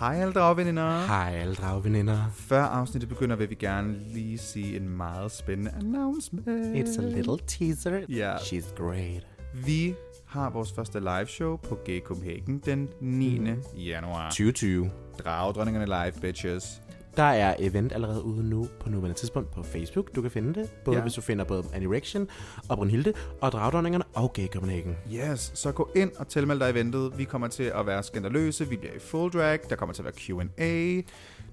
Hej alle dragveninder. Hej alle dragveninder. Før afsnittet begynder, vil vi gerne lige sige en meget spændende announcement. It's a little teaser. Ja. She's great. Vi har vores første live show på Gay Copenhagen den 9. Mm. januar. 2020. Dragdronningerne live, bitches. Der er event allerede ude nu på nuværende tidspunkt på Facebook. Du kan finde det, både Ja. hvis du finder både Anirection og Brunhilde og Dragdronningerne og Gay Copenhagen. Yes, så gå ind og tilmeld dig eventet. Vi kommer til at være skandaløse. Vi bliver i full drag. Der kommer til at være Q&A.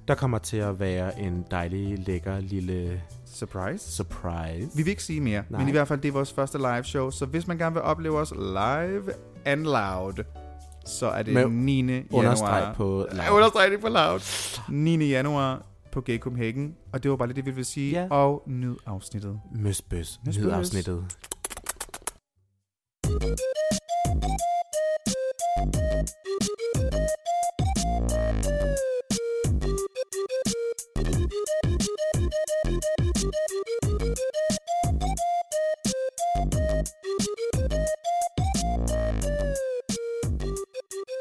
Der kommer til at være en dejlig, lækker lille Surprise. surprise. Vi vil ikke sige mere. Nej. men i hvert fald det er vores første live show. Så hvis man gerne vil opleve os live and loud, så er det Med 9. januar. Understreg på Ja, loud. understreg det på loud. 9. januar på Gay Copenhagen. Og det var bare lige det, vi ville sige. Ja. Og nyd afsnittet. Møsbøs. Møsbøs. Nyd afsnittet.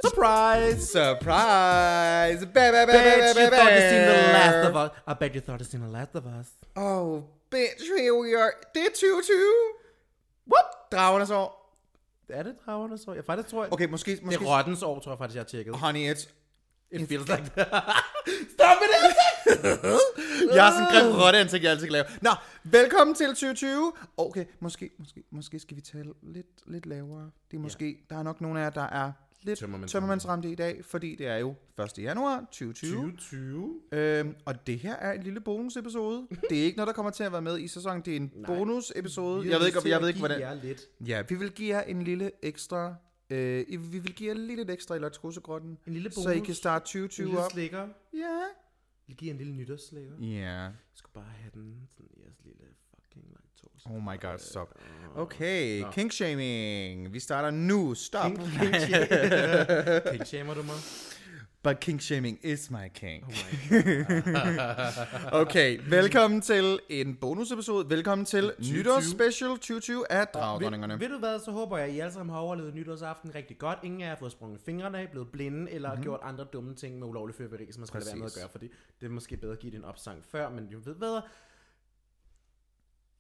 Surprise! Surprise! Ba, ba, ba, ba, you thought you seen the last of us. I bet you thought you seen the last of us. Oh, bitch, here we are. Det er 2020. What? Dragernes år. Er det dragernes år? Jeg faktisk tror, jeg... Okay, måske... Det måske er rottens år, tror jeg faktisk, jeg har tjekket. Honey, it's... It feels like that. Stop it, Jeg har sådan en grim rotteansigt, jeg altid kan lave. Nå, velkommen til 2020. Okay, måske, måske, måske skal vi tale lidt, lidt lavere. Det er måske, der er nok nogle af jer, der er lidt tømmermandsramte i dag, fordi det er jo 1. januar 2020. 2020. Øhm, og det her er en lille bonusepisode. det er ikke noget, der kommer til at være med i sæsonen. Det er en bonusepisode. Jeg ved ikke, jeg ved ikke, hvordan... Jeg lidt. Ja, vi vil give jer en lille ekstra... Øh, vi vil give jer lidt ekstra i Lotskosegrotten. En lille bonus. Så I kan starte En 2020 lille op. slikker. Ja. Jeg giver en lille nytårsslikker. Ja. Jeg skal bare have den sådan jeres lille fucking laktose. Oh my god, stop. Okay, Nå. kink shaming. Vi starter nu. Stop. King shamer du mig? But kink shaming is my king. Oh my Okay, velkommen til en bonusepisode. Velkommen til 2020. nytårsspecial 2020 af Dragdronningerne. Ved, ved du hvad, så håber jeg, at I alle sammen har overlevet nytårsaften rigtig godt. Ingen af jer har fået sprunget fingrene af, blevet blinde, eller mm-hmm. gjort andre dumme ting med ulovlig fyrværkeri, som man skal lade være med at Præcis. gøre, fordi det er måske bedre at give det en opsang før, men jo ved hvad,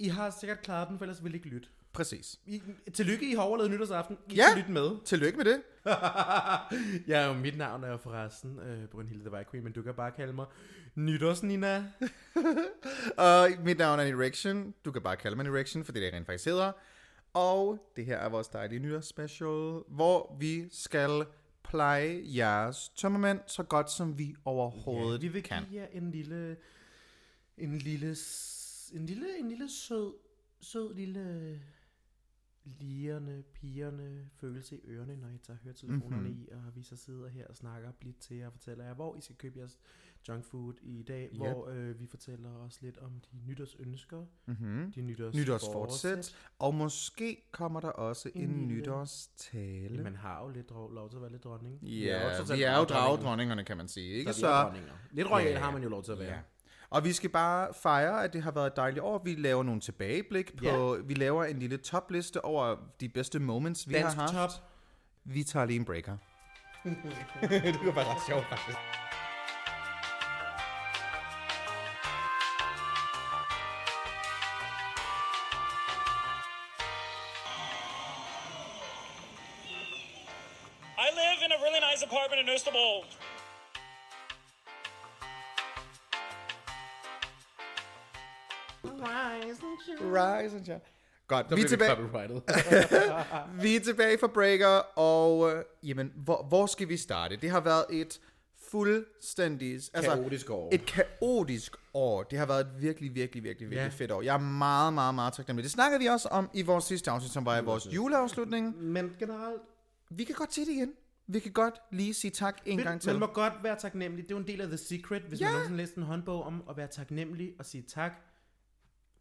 I har sikkert klaret den, for ellers vil I ikke lytte. Præcis. I, tillykke, I har overlevet nytårsaften. I Ja. skal lytte med. Tillykke med det. ja, og mit navn er jo forresten øh, Brunhilde the White Queen, men du kan bare kalde mig Nytårs Nina. Og mit navn er Erection. Du kan bare kalde mig Erection, for det er det, jeg rent faktisk hedder. Og det her er vores dejlige nytårsspecial, hvor vi skal pleje jeres tømmermænd så godt, som vi overhovedet vi vil kan. give jer en lille, en lille, en lille, en lille sød, sød lille lirende, pigerne følelse i ørerne, når I tager høretelefonerne Mhm. mm-hmm. i, og vi så sidder her og snakker blidt til jer og fortæller jer, hvor I skal købe jeres junk food i dag, Yep. hvor øh, vi fortæller også lidt om de nytårsønsker, Mm-hmm. de nytårs Nytårsfortsæt. Og måske kommer der også en, En nytårstale. Man har jo lidt lov, til at være lidt dronning. Ja, alt vi er jo dragdronninger. dragdronningerne, kan man sige. Ikke? Så. Lidt royal Ja. har man jo lov til at være. Ja. Og vi skal bare fejre, at det har været et dejligt år. Vi laver nogle tilbageblik på, vi laver en lille topliste over de bedste moments, vi Dansk har haft. top. Vi tager lige en breaker. det kunne være ret sjovt, faktisk. Rise and shine. Godt, vi er, tilbage, copyrighted. vi er tilbage fra breaker, og øh, jamen, hvor, hvor skal vi starte? Det har været et fuldstændig... Altså, Kaotisk år. Et kaotisk år. Det har været et virkelig, virkelig, virkelig, virkelig Ja. fedt år. Jeg er meget, meget, meget taknemmelig. Det snakkede vi også om i vores sidste afsnit, som var i vores juleafslutning. Men generelt, Vi kan godt sige det igen. Vi kan godt lige sige tak en gang til. man må godt være taknemmelig. Det er jo en del af The Secret, hvis Ja. man nogensinde læser en håndbog om at være taknemmelig og sige tak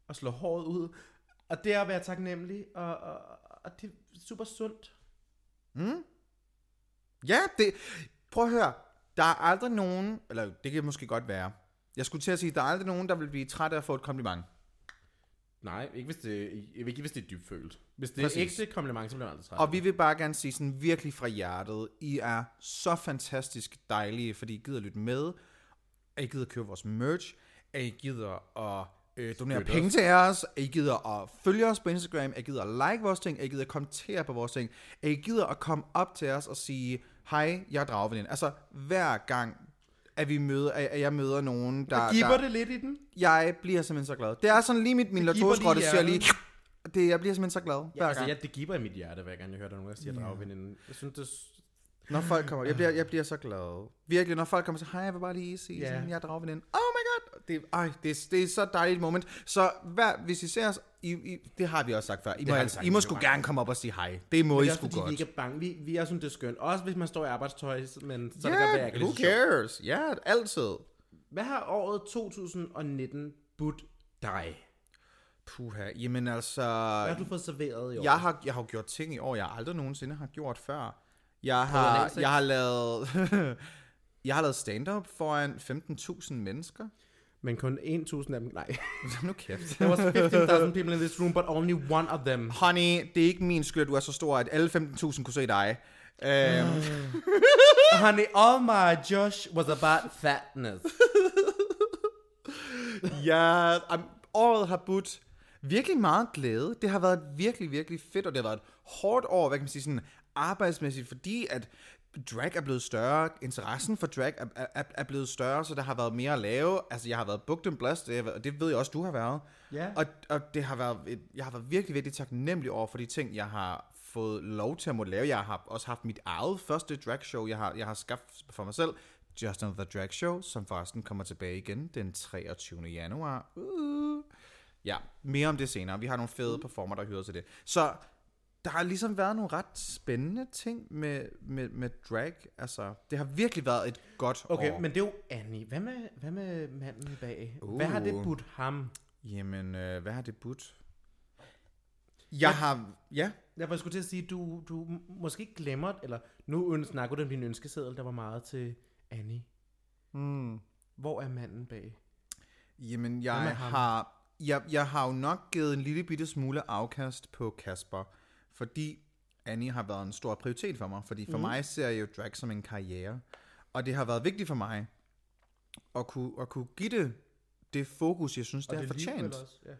og slå håret ud. Og det er at være taknemmelig, og, og, og det er super sundt. Ja, det... Prøv at høre. Der er aldrig nogen... Eller det kan måske godt være. Jeg skulle til at sige, der er aldrig nogen, der vil blive træt af at få et kompliment. Nej, ikke hvis det, ikke hvis det er dybfølt. Hvis det Præcis. er ægte kompliment, så bliver man aldrig træt. Og vi vil bare gerne sige sådan virkelig fra hjertet, I er så fantastisk dejlige, fordi I gider lytte med, at I gider købe vores merch, at I gider at øh, donere Støtte penge til os, at I gider at følge os på Instagram, at I gider at like vores ting, at I gider at kommentere på vores ting, at I gider at komme op til os og sige, hej, jeg er Dragveninde. Altså hver gang, at vi møder, at jeg møder nogen, der... der giver der, det lidt i den. Jeg bliver simpelthen så glad. Det er sådan lige mit, min lige siger lige... Det, jeg bliver simpelthen så glad. Ja, hver altså, gang. ja, det giver i mit hjerte, hver gang jeg hører, der er nogen, der siger dragveninden. Jeg synes, det. Når folk kommer, jeg bliver, jeg bliver så glad. Virkelig, når folk kommer og siger, hej, jeg vil bare lige sige, yeah. sådan, jeg er dragveninde. God! Det, ej, det, er- det er så dejligt moment. Så hver, hvis I ser os, I, I, det har vi også sagt før, I må, har vi altså, sagt I må sgu gerne komme op og sige hej. Det må Men I det også, sgu fordi vi godt. ikke er bange. Vi, vi er sådan, det er skønt. Også hvis man står i arbejdstøj, men så er det godt være, yeah, who cares? Ja, yeah, altid. Hvad har året 2019 budt dig? Puha, jamen altså... Hvad har du fået serveret i år? Jeg har, jeg har jo gjort ting i år, jeg aldrig nogensinde har gjort før. Jeg har, A6? jeg har lavet... jeg har lavet stand-up foran 15.000 mennesker. Men kun 1.000 af dem, nej. nu kæft. There was 15,000 people in this room, but only one of them. Honey, det er ikke min skyld, at du er så stor, at alle 15.000 kunne se dig. Um, Honey, all my Josh was about fatness. ja, um, året har budt virkelig meget glæde. Det har været virkelig, virkelig fedt, og det har været et hårdt år, hvad kan man sige, sådan arbejdsmæssigt, fordi at drag er blevet større, interessen for drag er, er, er blevet større, så der har været mere at lave. Altså, jeg har været booked and blessed, og det ved jeg også, du har været. Ja. Og, og det har været, et, jeg har været virkelig, virkelig taknemmelig over for de ting, jeg har fået lov til at måtte lave. Jeg har også haft mit eget første drag show, jeg har, jeg har skaffet for mig selv. Just Another Drag Show, som forresten kommer tilbage igen den 23. januar. Uh. Ja, mere om det senere. Vi har nogle fede performer, der hører til det. Så der har ligesom været nogle ret spændende ting med, med, med drag. Altså, det har virkelig været et godt Okay, år. men det er jo Annie. Hvad med, hvad med manden bag? Uh. Hvad har det Uh. budt ham? Jamen, øh, hvad har det budt? Jeg har... Ja, Jeg skulle til at sige, du, du måske ikke glemmer, eller nu snakker du om din ønskeseddel, der var meget til Annie. Mm. Hvor er manden bag? Jamen, jeg har, jeg, jeg har jo nok givet en lille bitte smule afkast på Kasper, fordi Annie har været en stor prioritet for mig, fordi for mm. mig ser jeg jo drag som en karriere, og det har været vigtigt for mig at kunne, at kunne give det det fokus, jeg synes, det, har fortjent. Ja.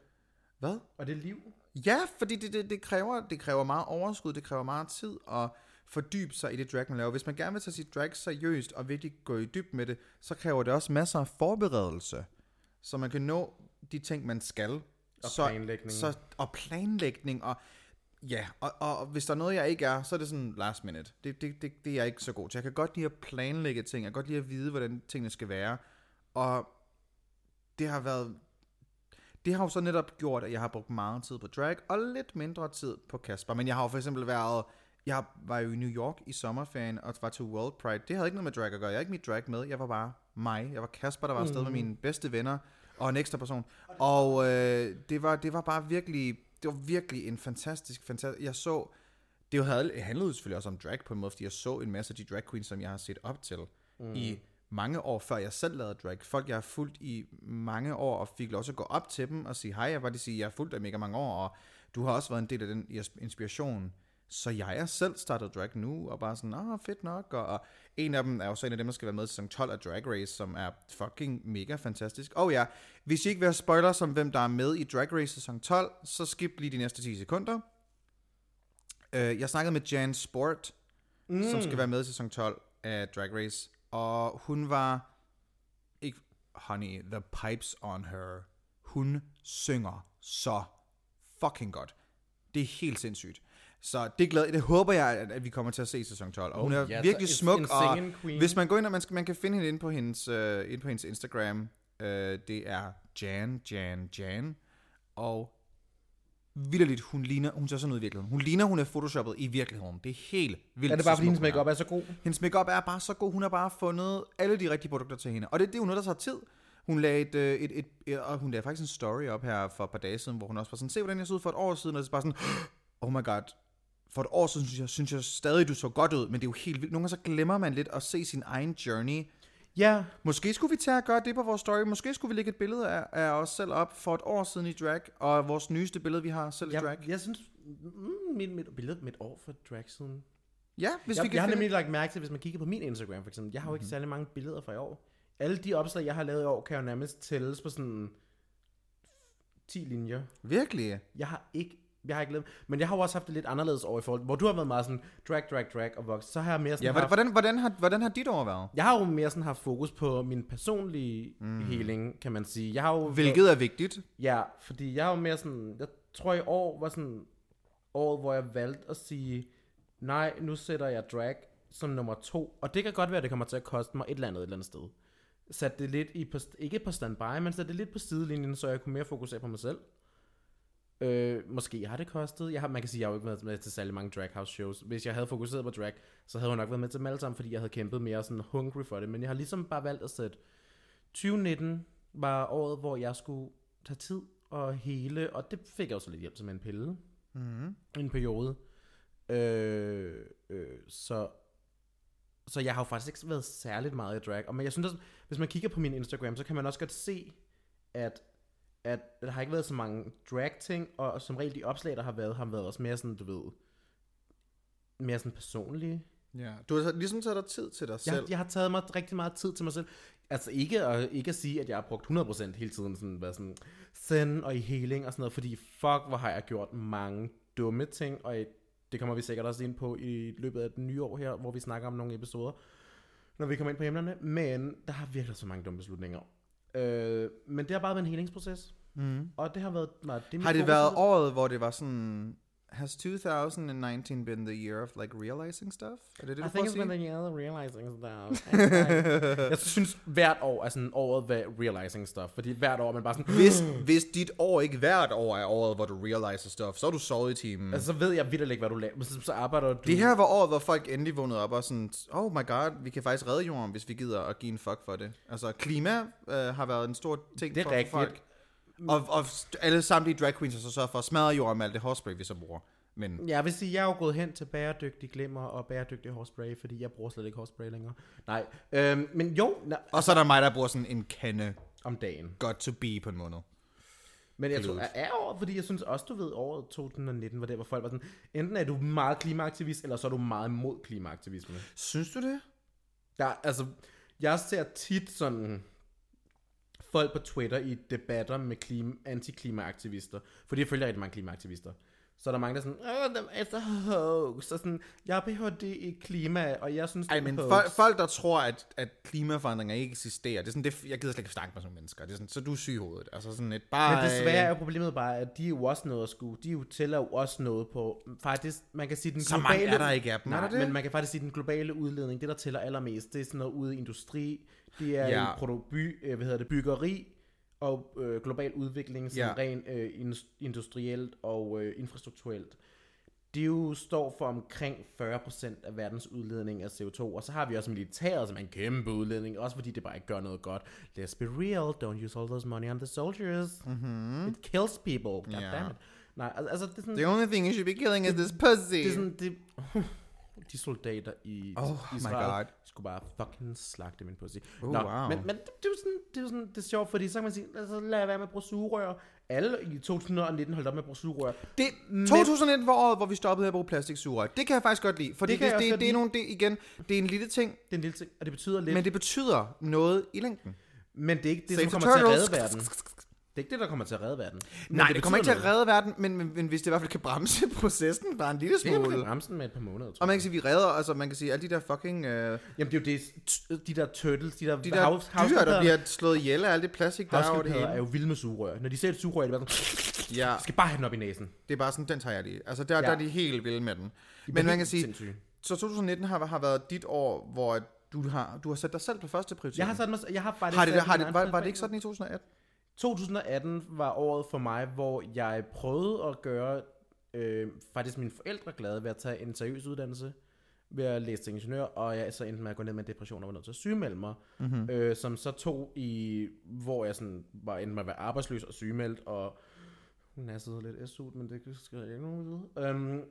Hvad? Og det liv. Ja, fordi det, det, det, kræver, det kræver meget overskud, det kræver meget tid at fordybe sig i det drag, man laver. Hvis man gerne vil tage sit drag seriøst og virkelig gå i dyb med det, så kræver det også masser af forberedelse, så man kan nå de ting, man skal. Og så, planlægning. Så, og planlægning, og ja, og, og, hvis der er noget, jeg ikke er, så er det sådan last minute. Det, det, det, det er jeg ikke så god til. Jeg kan godt lide at planlægge ting, jeg kan godt lide at vide, hvordan tingene skal være, og det har været det har jo så netop gjort, at jeg har brugt meget tid på drag, og lidt mindre tid på Kasper. Men jeg har jo for eksempel været, jeg var jo i New York i sommerferien, og var til World Pride. Det havde ikke noget med drag at gøre. Jeg havde ikke mit drag med. Jeg var bare mig. Jeg var Kasper, der var afsted med mine bedste venner, og en ekstra person. Og øh, det, var, det var bare virkelig, det var virkelig en fantastisk, fantastisk, jeg så, det havde, handlede selvfølgelig også om drag på en måde, fordi jeg så en masse af de drag queens, som jeg har set op til mm. i mange år før jeg selv lavede drag. Folk, jeg har fulgt i mange år, og fik lov til at gå op til dem og sige hej. Jeg var lige sige, jeg har fulgt dig mega mange år, og du har også været en del af den inspiration. Så jeg er selv startet drag nu, og bare sådan, åh, fedt nok. Og, og en af dem er jo så en af dem, der skal være med til sæson 12 af Drag Race, som er fucking mega fantastisk. Og ja, hvis I ikke vil have spoilers om, hvem der er med i Drag Race sæson 12, så skip lige de næste 10 sekunder. Uh, jeg snakkede med Jan Sport, mm. som skal være med i sæson 12 af Drag Race, og hun var ikke honey, the pipes on her. Hun synger så fucking godt. Det er helt sindssygt. Så det, glæder, det håber jeg, at, at vi kommer til at se i sæson 12. Og hun er så virkelig en- smuk, og queen. hvis man går ind, og man, skal, man kan finde hende inde på hendes, uh, inde på hendes Instagram. Uh, det er Jan, Jan, Jan. Og vildt hun ligner, hun ser sådan ud i virkeligheden. Hun ligner, hun er photoshoppet i virkeligheden. Det er helt vildt. Er det så bare, fordi hendes makeup er så god? Hendes makeup er bare så god. Hun har bare fundet alle de rigtige produkter til hende. Og det, det er jo noget, der tager tid. Hun lagde, et, øh, et, et, et, og hun lagde faktisk en story op her for et par dage siden, hvor hun også var sådan, se hvordan jeg så ud for et år siden, og er bare sådan, oh my god, for et år siden synes jeg, synes jeg stadig, du så godt ud, men det er jo helt vildt. Nogle gange så glemmer man lidt at se sin egen journey Ja, Måske skulle vi tage og gøre det på vores story. Måske skulle vi lægge et billede af, af os selv op for et år siden i drag, og vores nyeste billede, vi har selv i drag. jeg synes, mm, mit, mit billede med et år for drag siden. Ja, hvis jeg, vi kan jeg har nemlig lagt mærke til, hvis man kigger på min Instagram for eksempel, jeg har jo ikke Mhm. særlig mange billeder fra i år. Alle de opslag, jeg har lavet i år, kan jo nærmest tælles på sådan 10 linjer. Virkelig? Jeg har ikke, jeg har ikke lavet, men jeg har jo også haft det lidt anderledes år i forhold, hvor du har været meget sådan drag, drag, drag og voks. Så har jeg mere sådan Ja, haft, hvordan, hvordan, har, hvordan har dit år været? jeg har jo mere sådan haft fokus på min personlige mm. healing, kan man sige. Jeg har jo Hvilket er vigtigt. Ja, fordi jeg er jo mere sådan, jeg tror i år var sådan året, hvor jeg valgte at sige, nej, nu sætter jeg drag som nummer to, og det kan godt være, at det kommer til at koste mig et eller andet et eller andet sted. Sat det lidt i, på, ikke på standby, men sat det lidt på sidelinjen, så jeg kunne mere fokusere på mig selv. Øh, måske har det kostet. Jeg har, man kan sige, at jeg har jo ikke været med til særlig mange drag house shows. Hvis jeg havde fokuseret på drag, så havde jeg nok været med til dem alle sammen, fordi jeg havde kæmpet mere sådan hungry for det. Men jeg har ligesom bare valgt at sætte 2019 var året, hvor jeg skulle tage tid og hele, og det fik jeg også lidt hjælp til med en pille i en periode. Øh, øh, så, så jeg har jo faktisk ikke været særligt meget i drag. Og men jeg synes også, hvis man kigger på min Instagram, så kan man også godt se, at, at der har ikke været så mange drag-ting, og som regel de opslag, der har været, har været også mere sådan, du ved, mere sådan personlige. Ja. Du har så- ligesom taget dig tid til dig Jeg, selv. jeg har taget mig rigtig meget tid til mig selv. Altså ikke at, ikke at sige, at jeg har brugt 100% hele tiden sådan, været sådan zen og i healing og sådan noget, fordi fuck, hvor har jeg gjort mange dumme ting, og det kommer vi sikkert også ind på i løbet af det nye år her, hvor vi snakker om nogle episoder, når vi kommer ind på emnerne, men der har virkelig så mange dumme beslutninger. Øh, men det har bare været en helingsproces, Mm. og det har været meget... Det Har det været året, hvor det var sådan... Has 2019 been the year of like realizing stuff? Er det det, I du think it's been the year of realizing stuff. jeg synes, hvert år er sådan året ved realizing stuff. Fordi hvert år er man bare sådan... Hvis, hvis dit år ikke hvert år er året, hvor du realizer stuff, så er du sovet i timen. Altså, så ved jeg vidt ikke, hvad du laver. Men så, så arbejder du... det her var året, hvor folk endelig vågnede op og sådan, oh my god, vi kan faktisk redde jorden, hvis vi gider at give en fuck for det. Altså, klima øh, har været en stor ting Det er for, rigtigt. for folk. Og, og alle samtlige drag queens har så sørget for at smadre jorden med alt det hårspray, vi så bruger. Men Jeg vil sige, jeg er jo gået hen til bæredygtig glimmer og bæredygtig hårspray, fordi jeg bruger slet ikke hårspray længere. Nej, øhm, men jo, na, Og så er der mig, der bruger sådan en kande om dagen. got to be på en måned. Men jeg tror, Pilot. er året, fordi jeg synes også, du ved, året 2019 var det, hvor folk var sådan, enten er du meget klimaaktivist, eller så er du meget mod klimaaktivisme. Synes du det? Der, altså, jeg ser tit sådan folk på Twitter i debatter med klima, anti-klimaaktivister, fordi jeg følger rigtig mange klimaaktivister. Så er der mange, der er sådan, åh, dem er så hoax, og sådan, jeg er Ph.D. i klima, og jeg synes, Ej, det er men hoax. folk, folk, der tror, at, at klimaforandringer ikke eksisterer, det er sådan, det, jeg gider slet ikke snakke med sådan mennesker. Det er sådan, så du er syg i hovedet. Altså sådan et bare... Men desværre er jo problemet bare, at de er jo også noget at skue. De er jo tæller jo også noget på, faktisk, man kan sige den Så globale... mange er der ikke af dem, er Nej, der det? men man kan faktisk sige den globale udledning, det der tæller allermest, det er sådan noget ude i industri, det er Ja. i produ- by, øh, hvad hedder det, byggeri og øh, global udvikling, sådan Ja. rent øh, indus- industrielt og øh, infrastrukturelt. Det jo står for omkring 40% af verdens udledning af CO2, og så har vi også militæret, som er en kæmpe udledning, også fordi det bare ikke gør noget godt. Let's be real, don't use all those money on the soldiers. Mm-hmm. It kills people, god Ja. damn it. Nej, al- altså det er sådan, The only thing you should be killing is this pussy. det er sådan, det, de soldater i Oh my Israel God. skulle bare fucking slagte min pussy. Oh, Nå, wow. Men, men det, det, er sådan, det er sådan, det er sjovt, fordi så kan man sige, altså, lad være med at bruge sugerør. Alle i 2019 holdt op med at bruge sugerør. Det, 2019 var året, hvor vi stoppede med at bruge plastiksugerør. Det kan jeg faktisk godt lide. Fordi Det det, det, det, det, er nogle, det, igen, det er en lille ting, Det er en lille ting, og det betyder lidt. men det betyder noget i længden. men det er ikke det, Save som kommer til at turtles. redde verden. Det er ikke det, der kommer til at redde verden. Men Nej, det, det kommer ikke til betyder at redde verden, men, men, men hvis det i hvert fald kan bremse processen bare en lille noget. Det kan smule. bremse den med et par måneder, tror Og man kan sige, vi redder, altså man kan sige, alle de der fucking, øh, Jamen, det er jo det, de der turtles, de der, de der dyr, der bliver slået ihjel af alt det plastik, der er over det Havskildpadder er hele. jo vilde med sugerør. Når de ser et sugerør, er det bare sådan, Ja, skal bare have den op i næsen. det er bare sådan, den tager jeg lige. Altså der, ja. Der er de helt vilde med den. De Men man kan sige, sindssyge. så 2019 har, har været dit år, hvor du har, du har sat dig selv på første prioritet. Jeg har sat mig, jeg har faktisk har det, har det, var, var det ikke sådan i 2018? 2018 var året for mig, hvor jeg prøvede at gøre øh, faktisk mine forældre glade ved at tage en seriøs uddannelse, ved at læse til ingeniør, og jeg så endte med at gå ned med en depression og var nødt til at sygemelde mig, mm-hmm. øh, som så tog i, hvor jeg sådan var endte med at være arbejdsløs og sygemeldt, og hun nassede lidt SU, men det skal jeg ikke nogen vide. Øhm,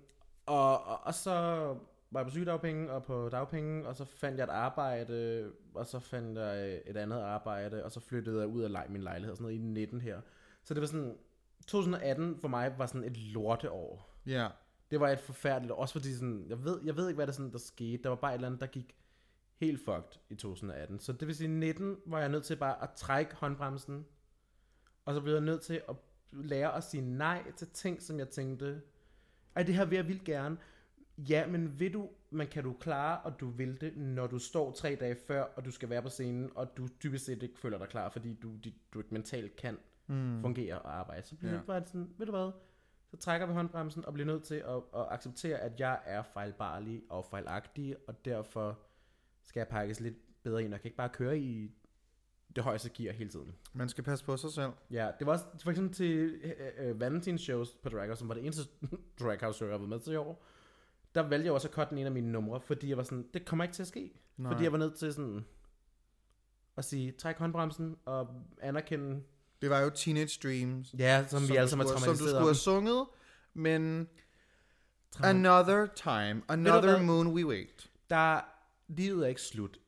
og, og, og så var jeg på sygedagpenge og på dagpenge, og så fandt jeg et arbejde, og så fandt jeg øh, et andet arbejde, og så flyttede jeg ud af min lejlighed, sådan noget i 19 her. Så det var sådan, 2018 for mig var sådan et lorteår. Ja. Det var et forfærdeligt år, også fordi sådan, jeg ved, jeg ved ikke, hvad der, sådan, der skete. Der var bare et eller andet, der gik helt fucked i 2018. Så det vil sige, 19 var jeg nødt til bare at trække håndbremsen, og så blev jeg nødt til at lære at sige nej til ting, som jeg tænkte, ej, det her vil jeg vildt gerne. Ja, men vil du, men kan du klare, og du vil det, når du står tre dage før, og du skal være på scenen, og du dybest set ikke føler dig klar, fordi du, du, du ikke mentalt kan mm. fungere og arbejde. Så bliver Ja. ja. det bare sådan, ved du hvad, så trækker vi håndbremsen og bliver nødt til at, at acceptere, at jeg er fejlbarlig og fejlagtig, og derfor skal jeg pakkes lidt bedre ind, og kan ikke bare køre i det højeste gear hele tiden. Man skal passe på sig selv. Ja, det var også for eksempel til øh, øh, Valentins shows på Drag House, som var det eneste Drag House show, jeg har været med til i år. Der valgte jeg også at cutte en af mine numre, fordi jeg var sådan, det kommer ikke til at ske. Nej. Fordi jeg var nødt til sådan at sige, træk håndbremsen og anerkende, Det var jo Teenage Dreams. ja, som, som vi alle sammen er skulle- Som du traumatiseret skulle have sunget, men Traum- another time, another moon we wait. Der, livet er ikke slut.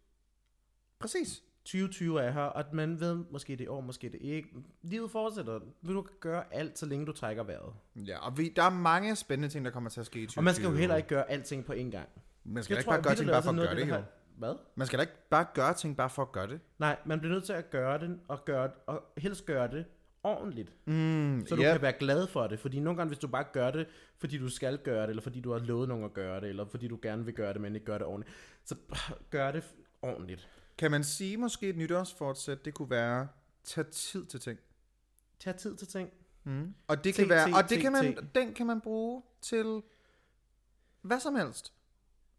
Præcis. 2020 er her, og man ved, måske det er år, måske det ikke. Livet fortsætter. Du kan gøre alt, så længe du trækker vejret. Ja, og vi, der er mange spændende ting, der kommer til at ske i 2020. Og man skal jo heller ikke gøre alting på én gang. Man skal Jeg ikke tror bare gøre ting bare for at gøre af det, jo. Hvad? Man skal da ikke bare gøre ting bare for at gøre det. Nej, man bliver nødt til at gøre det, og, gøre det, og helst gøre det ordentligt. Mm, Så du yep. kan være glad for det. Fordi nogle gange, hvis du bare gør det, fordi du skal gøre det, eller fordi du har lovet nogen at gøre det, eller fordi du gerne vil gøre det, men ikke gør det ordentligt, så gør det ordentligt. Kan man sige måske et nytårsfortsæt, det kunne være, tag tid til ting. Tag tid til ting. Mm. Og det kan være, og det kan man, den kan man bruge til hvad som helst.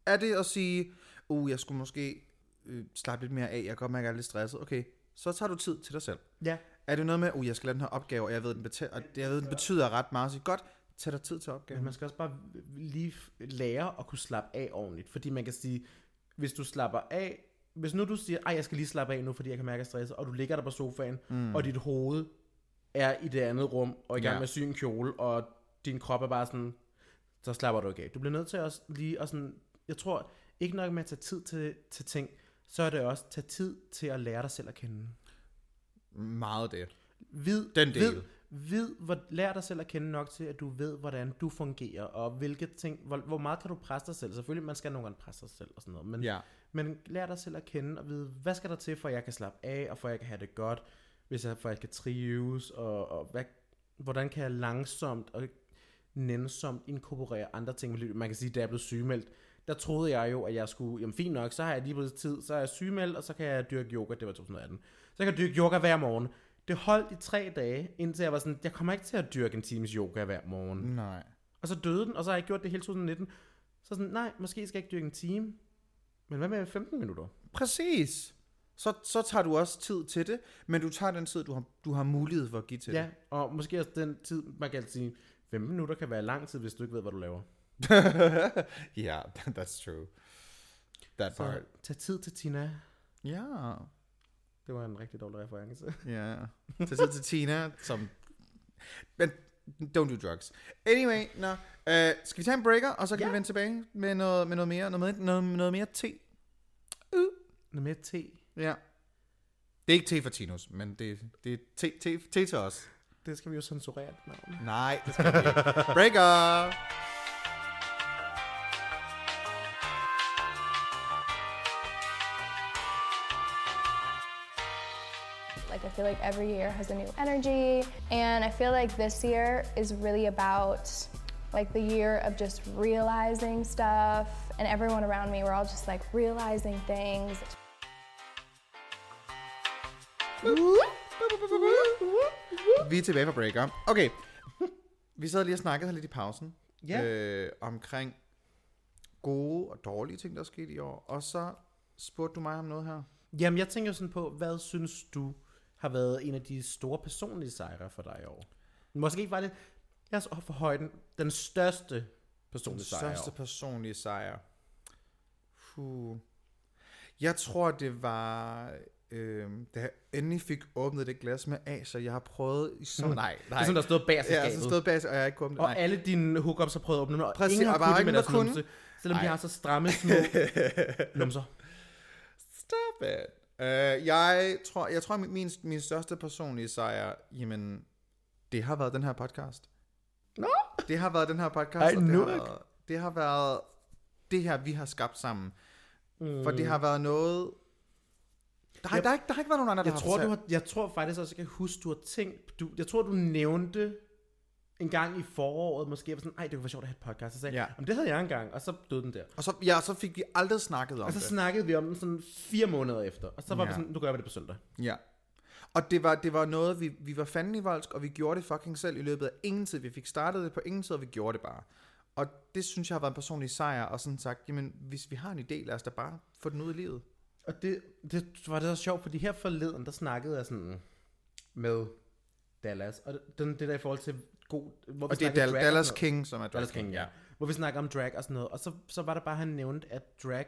Er det at sige, uh, jeg skulle måske øh, slappe lidt mere af, jeg kan godt mærke, at jeg er lidt stresset. Okay, så tager du tid til dig selv. Ja. Er det noget med, uh, jeg skal lave den her opgave, og jeg ved, den, beta- og jeg ved, den betyder ret meget, så godt, tag dig tid til Men opgaven. man skal også bare lige lære at kunne slappe af ordentligt. Fordi man kan sige, hvis du slapper af, hvis nu du siger, ej, jeg skal lige slappe af nu, fordi jeg kan mærke, at jeg er stresset, og du ligger der på sofaen, mm. og dit hoved er i det andet rum, og i gang Ja. med at sy en kjole, og din krop er bare sådan, så slapper du ikke af. Du bliver nødt til også lige at sådan, jeg tror, ikke nok med at tage tid til, til ting, så er det også tage tid til at lære dig selv at kende. Meget det. Vid, Den del. Vid, vid, hvor, lær dig selv at kende nok til, at du ved, hvordan du fungerer, og hvilke ting, hvor, hvor meget kan du presse dig selv. Selvfølgelig, man skal nogle gange presse sig selv og sådan noget, men, Ja. Men lær dig selv at kende og vide, hvad skal der til, for at jeg kan slappe af, og for at jeg kan have det godt, hvis jeg, for at jeg kan trives, og, og hvad, hvordan kan jeg langsomt og nænsomt inkorporere andre ting i mit liv. Man kan sige, da jeg blev sygemeldt, der troede jeg jo, at jeg skulle, jamen fint nok, så har jeg lige pludselig tid, så er jeg sygemeldt, og så kan jeg dyrke yoga, det var 2018. Så jeg kan dyrke yoga hver morgen. Det holdt i tre dage, indtil jeg var sådan, jeg kommer ikke til at dyrke en times yoga hver morgen. Nej. Og så døde den, og så har jeg gjort det hele 2019. Så sådan, nej, måske skal jeg ikke dyrke en time. Men hvad med 15 minutter? Præcis. Så, så tager du også tid til det, men du tager den tid, du har, du har mulighed for at give til Ja, og måske også den tid, man kan sige, 15 minutter kan være lang tid, hvis du ikke ved, hvad du laver. det. Ja, that's true. That Så part. tag tid til Tina. Ja. Det var en rigtig dårlig reference. Ja. Tag tid til Tina, som... Men don't do drugs. Anyway, nå. Uh, skal vi tage en breaker, og så kan Ja. vi vende tilbage med noget, med noget mere, noget, mere- noget, noget mere te? Noget mere te. Ja. Det er ikke te for Tinus, men det, det er te, te, te til os. Det skal vi jo censurere. Navn. Nej, det skal vi ikke. Breaker! feel like every year has a new energy and I feel like this year is really about like the year of just realizing stuff and everyone around me we're all just like realizing things. Vi er tilbage fra breaker. Okay. Vi sad lige og snakkede her lidt i pausen. Ja. Øh, omkring gode og dårlige ting, der er sket i år. Og så spurgte du mig om noget her. Jamen, jeg tænker sådan på, hvad synes du har været en af de store personlige sejre for dig i år? Måske var det, jeg så for højden, den største personlige Den sejr i største personlige sejr. Puh. Jeg tror, det var... Øh, da jeg endelig fik åbnet det glas med af, så jeg har prøvet i så... Nej, nej. Det er sådan, der stod bag Ja, så stod bag, og jeg har ikke åbnet det. Og Nej. alle dine hookups har prøvet at åbne dem, og Præcis, ingen har kunnet ingen, med der deres kunne. numse. Selvom de Ej. har så stramme små numser. Stop it. Uh, jeg tror, jeg tror min, min, største personlige sejr, jamen, det har været den her podcast. Nå. Det har været den her podcast. Ej, og det, har været, det har været det her, vi har skabt sammen. Mm. For det har været noget... Der har, Jeg- der, har, ikke, der har ikke været nogen andre, der Jeg har tror, du har, jeg tror faktisk også, jeg kan huske, du har tænkt... Du, jeg tror, du nævnte en gang i foråret, måske, var sådan, ej, det kunne være sjovt at have et podcast. Så sagde Ja. "Jamen, det havde jeg engang, og så døde den der. Og så, ja, så fik vi aldrig snakket om Og så det. snakkede vi om den sådan fire måneder efter, og så var Ja. vi sådan, nu gør vi det på søndag. Ja. Og det var, det var noget, vi, vi var fanden i voldsk, og vi gjorde det fucking selv i løbet af ingen tid. Vi fik startet det på ingen tid, og vi gjorde det bare. Og det synes jeg har været en personlig sejr, og sådan sagt, jamen, hvis vi har en idé, lad os da bare få den ud i livet. Og det, det var det så sjovt, fordi her forleden, der snakkede jeg sådan med Dallas, og den, det der i forhold til god... Hvor Og det er Dal- drag og Dallas King, som er noget. Dallas King, ja. Hvor vi snakker om drag og sådan noget, og så, så var det bare, han nævnte, at drag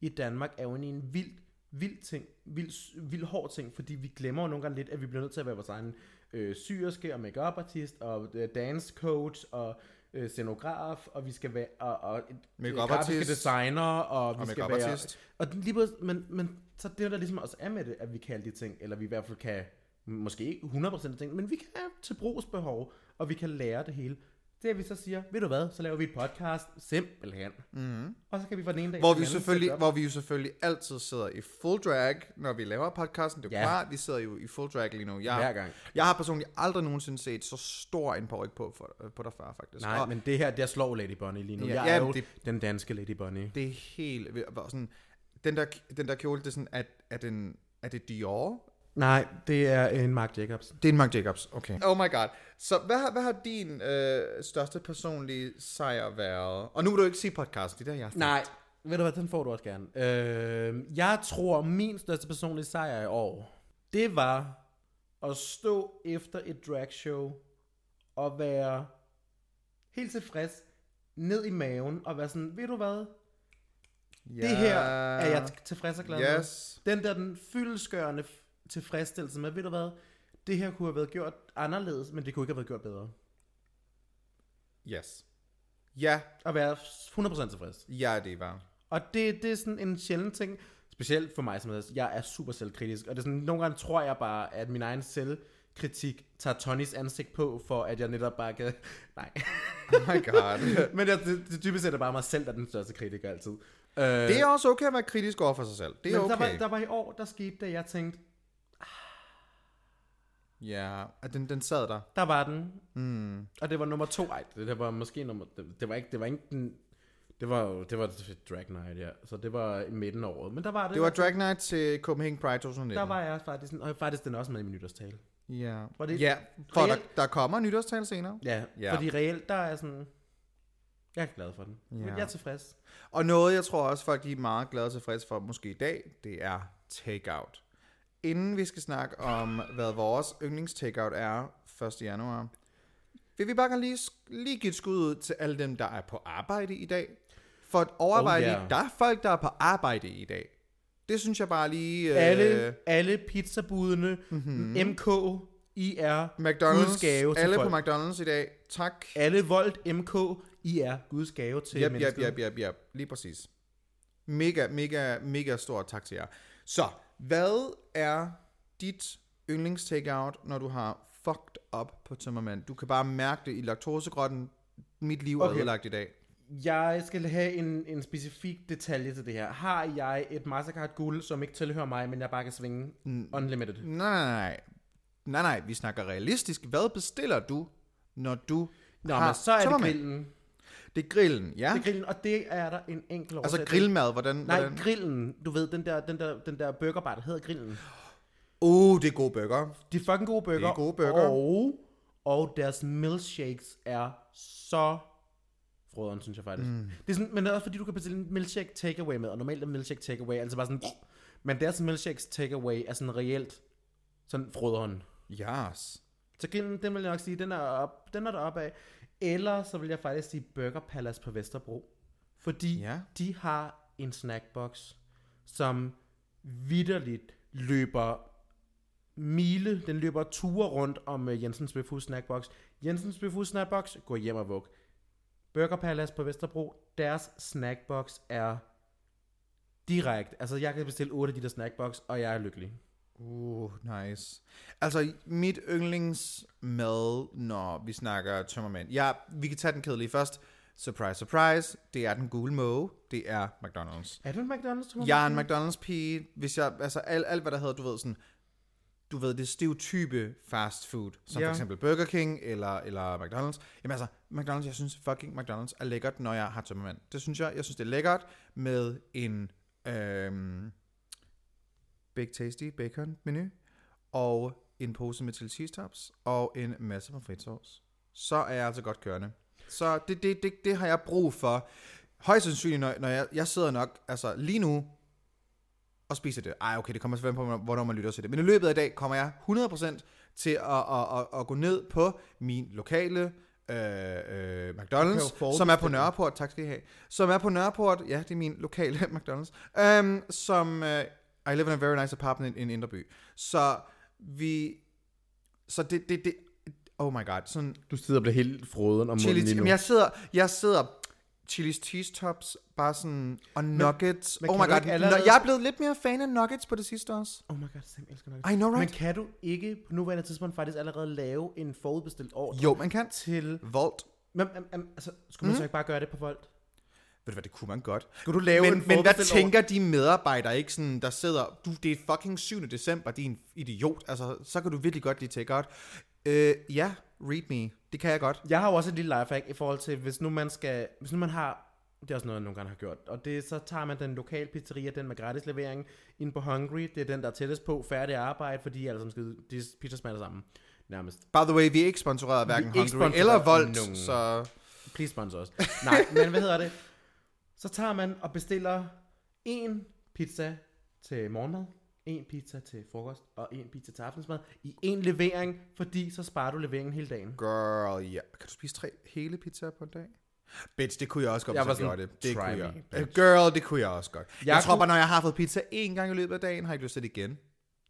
i Danmark er jo en vild, vild ting, vild, vild hård ting, fordi vi glemmer jo nogle gange lidt, at vi bliver nødt til at være vores egen øh, syerske og makeup artist og øh, dance coach og øh, scenograf, og vi skal være og, og Makeup grafiske artist. designer, og, Og vi skal makeup være artist. og lige præcis, men, men så det der ligesom også er med det, at vi kan alle de ting, eller vi i hvert fald kan, måske ikke 100% af ting, men vi kan til brugsbehov, og vi kan lære det hele. Det er, at vi så siger, ved du hvad, så laver vi et podcast, simpelthen. Mm-hmm. Og så kan vi fra den ene dag Hvor til vi, den anden selvfølgelig, sætte op. hvor vi jo selvfølgelig altid sidder i full drag, når vi laver podcasten. Det er jo Ja. klart, vi sidder jo i full drag lige nu. Jeg, Hver gang. Jeg har personligt aldrig nogensinde set så stor en paryk på, for, på dig før, faktisk. Nej, Og men det her, der slår Lady Bunny lige nu. Ja, Jeg ja, er jo det- den danske Lady Bunny. det er helt... vildt. Hvor Sådan, den, der, den der kjole, det er sådan, at, er, den, er det Dior? Nej, det er en Marc Jacobs. Det er en Marc Jacobs, okay. Oh my god. Så hvad, har- hvad har din øh, største personlige sejr været? Og nu vil du ikke sige podcast, det er der, jeg har Nej, ved du hvad, den får du også gerne. Øh, jeg tror, min største personlige sejr i år, det var at stå efter et dragshow og være helt tilfreds ned i maven og være sådan, ved du hvad, Ja. det her er jeg tilfreds og glad med. Yes. Den der den fyldeskørende tilfredsstillelse med, ved du hvad, det her kunne have været gjort anderledes, men det kunne ikke have været gjort bedre. Yes. Ja, At være 100% tilfreds. ja, det var. Og det, det er sådan en sjælden ting, specielt for mig som er- jeg er super selvkritisk, og det er sådan, nogle gange tror jeg bare, at min egen selvkritik tager Tonys ansigt på, for at jeg netop bare kan... Nej. Oh my god. Men det, det, det dybest set er bare mig selv, der er den største kritiker altid. Øh, det er også okay at være kritisk over for sig selv. Det er men der, var, okay. der var i år, der skete det, jeg tænkte, Ja, at den, den sad der. der var den. Mm. Og det var nummer to. Ej, det, det var måske nummer... Det, det var ikke, det var ikke den... Det var jo, det var Drag Night, ja. Så det var i midten af året. Men der var det. Det var der, Drag Night til Copenhagen Pride 2019. der var jeg faktisk, og faktisk den også med i min nytårstale. Ja, Var det ja for der, reelt? der kommer en nytårstal senere. Ja, Ja. fordi reelt, der er sådan... Jeg er glad for den. Ja. Ja. Jeg er tilfreds. Og noget, jeg tror også, folk de er meget glade og tilfredse for, måske i dag, det er takeout. Inden vi skal snakke om, hvad vores yndlings takeout er 1. januar, vil vi bare gerne lige, lige give et skud ud til alle dem, der er på arbejde i dag. For at overveje, Oh, yeah. der er folk, der er på arbejde i dag. Det synes jeg bare lige... øh, Alle, alle pizzabudene, mm-hmm. MK, IR. McDonald's, gave til alle folk. på McDonald's i dag. Tak. Alle Volt, MK, IR, Guds gave til Yep, yep, mennesket. yep, yep, yep. Lige præcis. Mega, mega, mega stor tak til jer. Så, hvad er dit yndlings takeout, når du har fucked up på tømmermand? Du kan bare mærke det i laktosegrotten. Mit liv er Okay. ødelagt i dag. Jeg skal have en, en specifik detalje til det her. Har jeg et Mastercard guld, som ikke tilhører mig, men jeg bare kan svinge unlimited? Nej, nej, nej. Vi snakker realistisk. Hvad bestiller du, når du Nå, har men så er det grillen. Det er grillen, ja. Det er grillen, og det er der en enkelt årsag altså grillmad, hvordan... Nej, hvordan? grillen. Du ved, den der, den der, den der burgerbar, der hedder grillen. Uh, det er gode burger. De er fucking gode burger. Det er gode burger. Og, og deres milkshakes er så frøderen, synes jeg faktisk. Mm. Det er sådan, men det er også fordi, du kan bestille en milkshake takeaway med, og normalt er milkshake takeaway altså bare sådan, men deres milkshakes takeaway er sådan reelt sådan frøderen. Yes. Så grillen, den vil jeg nok sige, den er, op, den er deroppe af. Eller så vil jeg faktisk sige Burger Palace på Vesterbro. Fordi Ja. de har en snackbox, som vidderligt løber mile, den løber ture rundt om uh, Jensens Bøfhus Snackbox. Jensens Bøfhus Snackbox, gå hjem og vug. Burger Palace på Vesterbro, deres snackbox er direkte. Altså, jeg kan bestille 8 af de der snackbox, og jeg er lykkelig. Uh, nice. Altså, mit yndlingsmad, når vi snakker tømmermænd. Ja, vi kan tage den kedelige først. Surprise, surprise. Det er den gule måge. Det er McDonald's. Er du en McDonald's? Thomas? Jeg er en McDonald's-pige. Hvis jeg, altså alt, alt, hvad der hedder, du ved sådan, du ved, det stereotype fast food, som Ja. for eksempel Burger King eller, eller McDonald's. Jamen altså, McDonald's, jeg synes fucking McDonald's er lækkert, når jeg har tømmermænd. Det synes jeg. Jeg synes, det er lækkert med en øhm, Big Tasty Bacon menu og en pose med til cheese tops og en masse pommes sauce. Så er jeg altså godt kørende. Så det, det, det, det har jeg brug for. Højst sandsynligt, når, når jeg, jeg sidder nok, altså lige nu, og spiser det. Ej, okay, det kommer selvfølgelig på, hvornår man lytter til det. Men i løbet af dag kommer jeg 100% til at, at, at, at gå ned på min lokale øh, øh, McDonald's, som er på. Nørreport. Tak skal I have. Som er på Nørreport. Ja, det er min lokale McDonald's. Um, som, uh, I live in a very nice apartment in Inderby. Så vi, så det, det, det, oh my god, sådan Du sidder og bliver helt froden om chili, munden lige nu. jeg sidder, jeg sidder Chili's cheese tops, bare sådan, og nuggets. men oh kan my god, allerede- jeg er blevet lidt mere fan af nuggets på det sidste også. Oh my god, jeg elsker nuggets. I know, right? Men kan du ikke på nuværende tidspunkt faktisk allerede lave en forudbestilt ordre Jo, man kan. til... Volt. Men, men, men, altså, skulle man Mhm. så ikke bare gøre det på Volt? Ved du hvad, det kunne man godt. Skulle du lave Men, en men hvad tænker de medarbejdere ikke sådan, der sidder, du, det er fucking 7. december, din idiot, altså, så kan du virkelig godt lide take-out. Øh, ja, read me, det kan jeg godt. Jeg har jo også et lille lifehack i forhold til, hvis nu man skal, hvis nu man har, det er også noget, jeg nogle gange har gjort, og det, så tager man den lokale pizzeria, den med gratis levering, ind på Hungry, det er den, der er tættest på, færdig arbejde, fordi alle sammen skal, de pizza smager sammen, nærmest. By the way, vi er ikke sponsoreret af hverken er Hungry eller Volt, nogen. så Please sponsor os. Nej, men hvad hedder det? Så tager man og bestiller en pizza til morgenmad, en pizza til frokost og en pizza til aftensmad i en levering, fordi så sparer du leveringen hele dagen. girl, ja. Kan du spise tre hele pizzaer på en dag? Bitch, det kunne jeg også godt, Jeg hvis jeg gjorde det. Det kunne me, jeg. bitch. Girl, det kunne jeg også godt. Jeg, Jeg jeg tror kunne- bare, når jeg har fået pizza én gang i løbet af dagen, har jeg ikke lyst til det igen.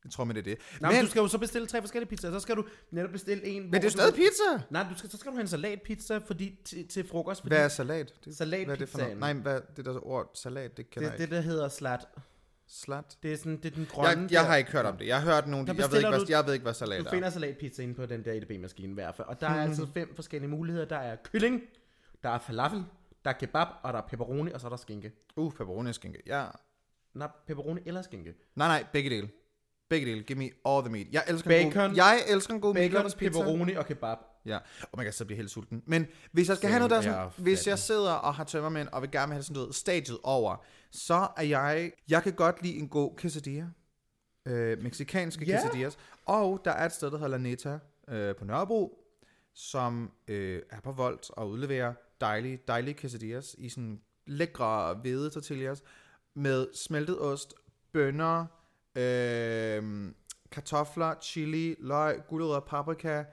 Jeg tror, men det er det. Nej, men, men, du skal jo så bestille tre forskellige pizzaer, så skal du netop bestille en. men det er stadig pizza. Nej, du skal, så skal du have en salatpizza fordi, til, til frokost. Fordi Hvad er salat? Det, Salatpizzaen. Hvad er det for noget? Nej, hvad, det der ord salat, det kender det, jeg det, ikke. der hedder slat. Slat? Det er, sådan, det er den grønne. Jeg, jeg der- har ikke hørt om det. Jeg har hørt nogle, Der jeg ved, ikke, hvad, du- jeg ved ikke, hvad salat Du er. finder salatpizza inde på den der EDB-maskine i hvert fald. Og der er altid fem forskellige muligheder. Der er kylling, der er falafel, der er kebab, og der er pepperoni, og så er der skinke. Uh, pepperoni og skinke. Ja. Nej, pepperoni eller skinke. Nej, nej, begge dele. Begge dele. Give me all the meat. Jeg elsker en god, Bacon. jeg elsker en god Bacon, meatloaf pizza. pepperoni og kebab. Ja, og man kan så blive helt sulten. Men hvis jeg skal Same, have noget der, sådan, hvis jeg sidder og har tømmermænd, og vil gerne have sådan noget stadiet over, så er jeg, jeg kan godt lide en god quesadilla. Øh, mexikanske Ja. quesadillas. Og der er et sted, der hedder La Neta øh, på Nørrebro, som øh, er på Volt og udleverer dejlige, dejlige quesadillas i sådan lækre hvide tortillas med smeltet ost, bønner, øh, kartofler, chili, løg, gulerødder, paprika,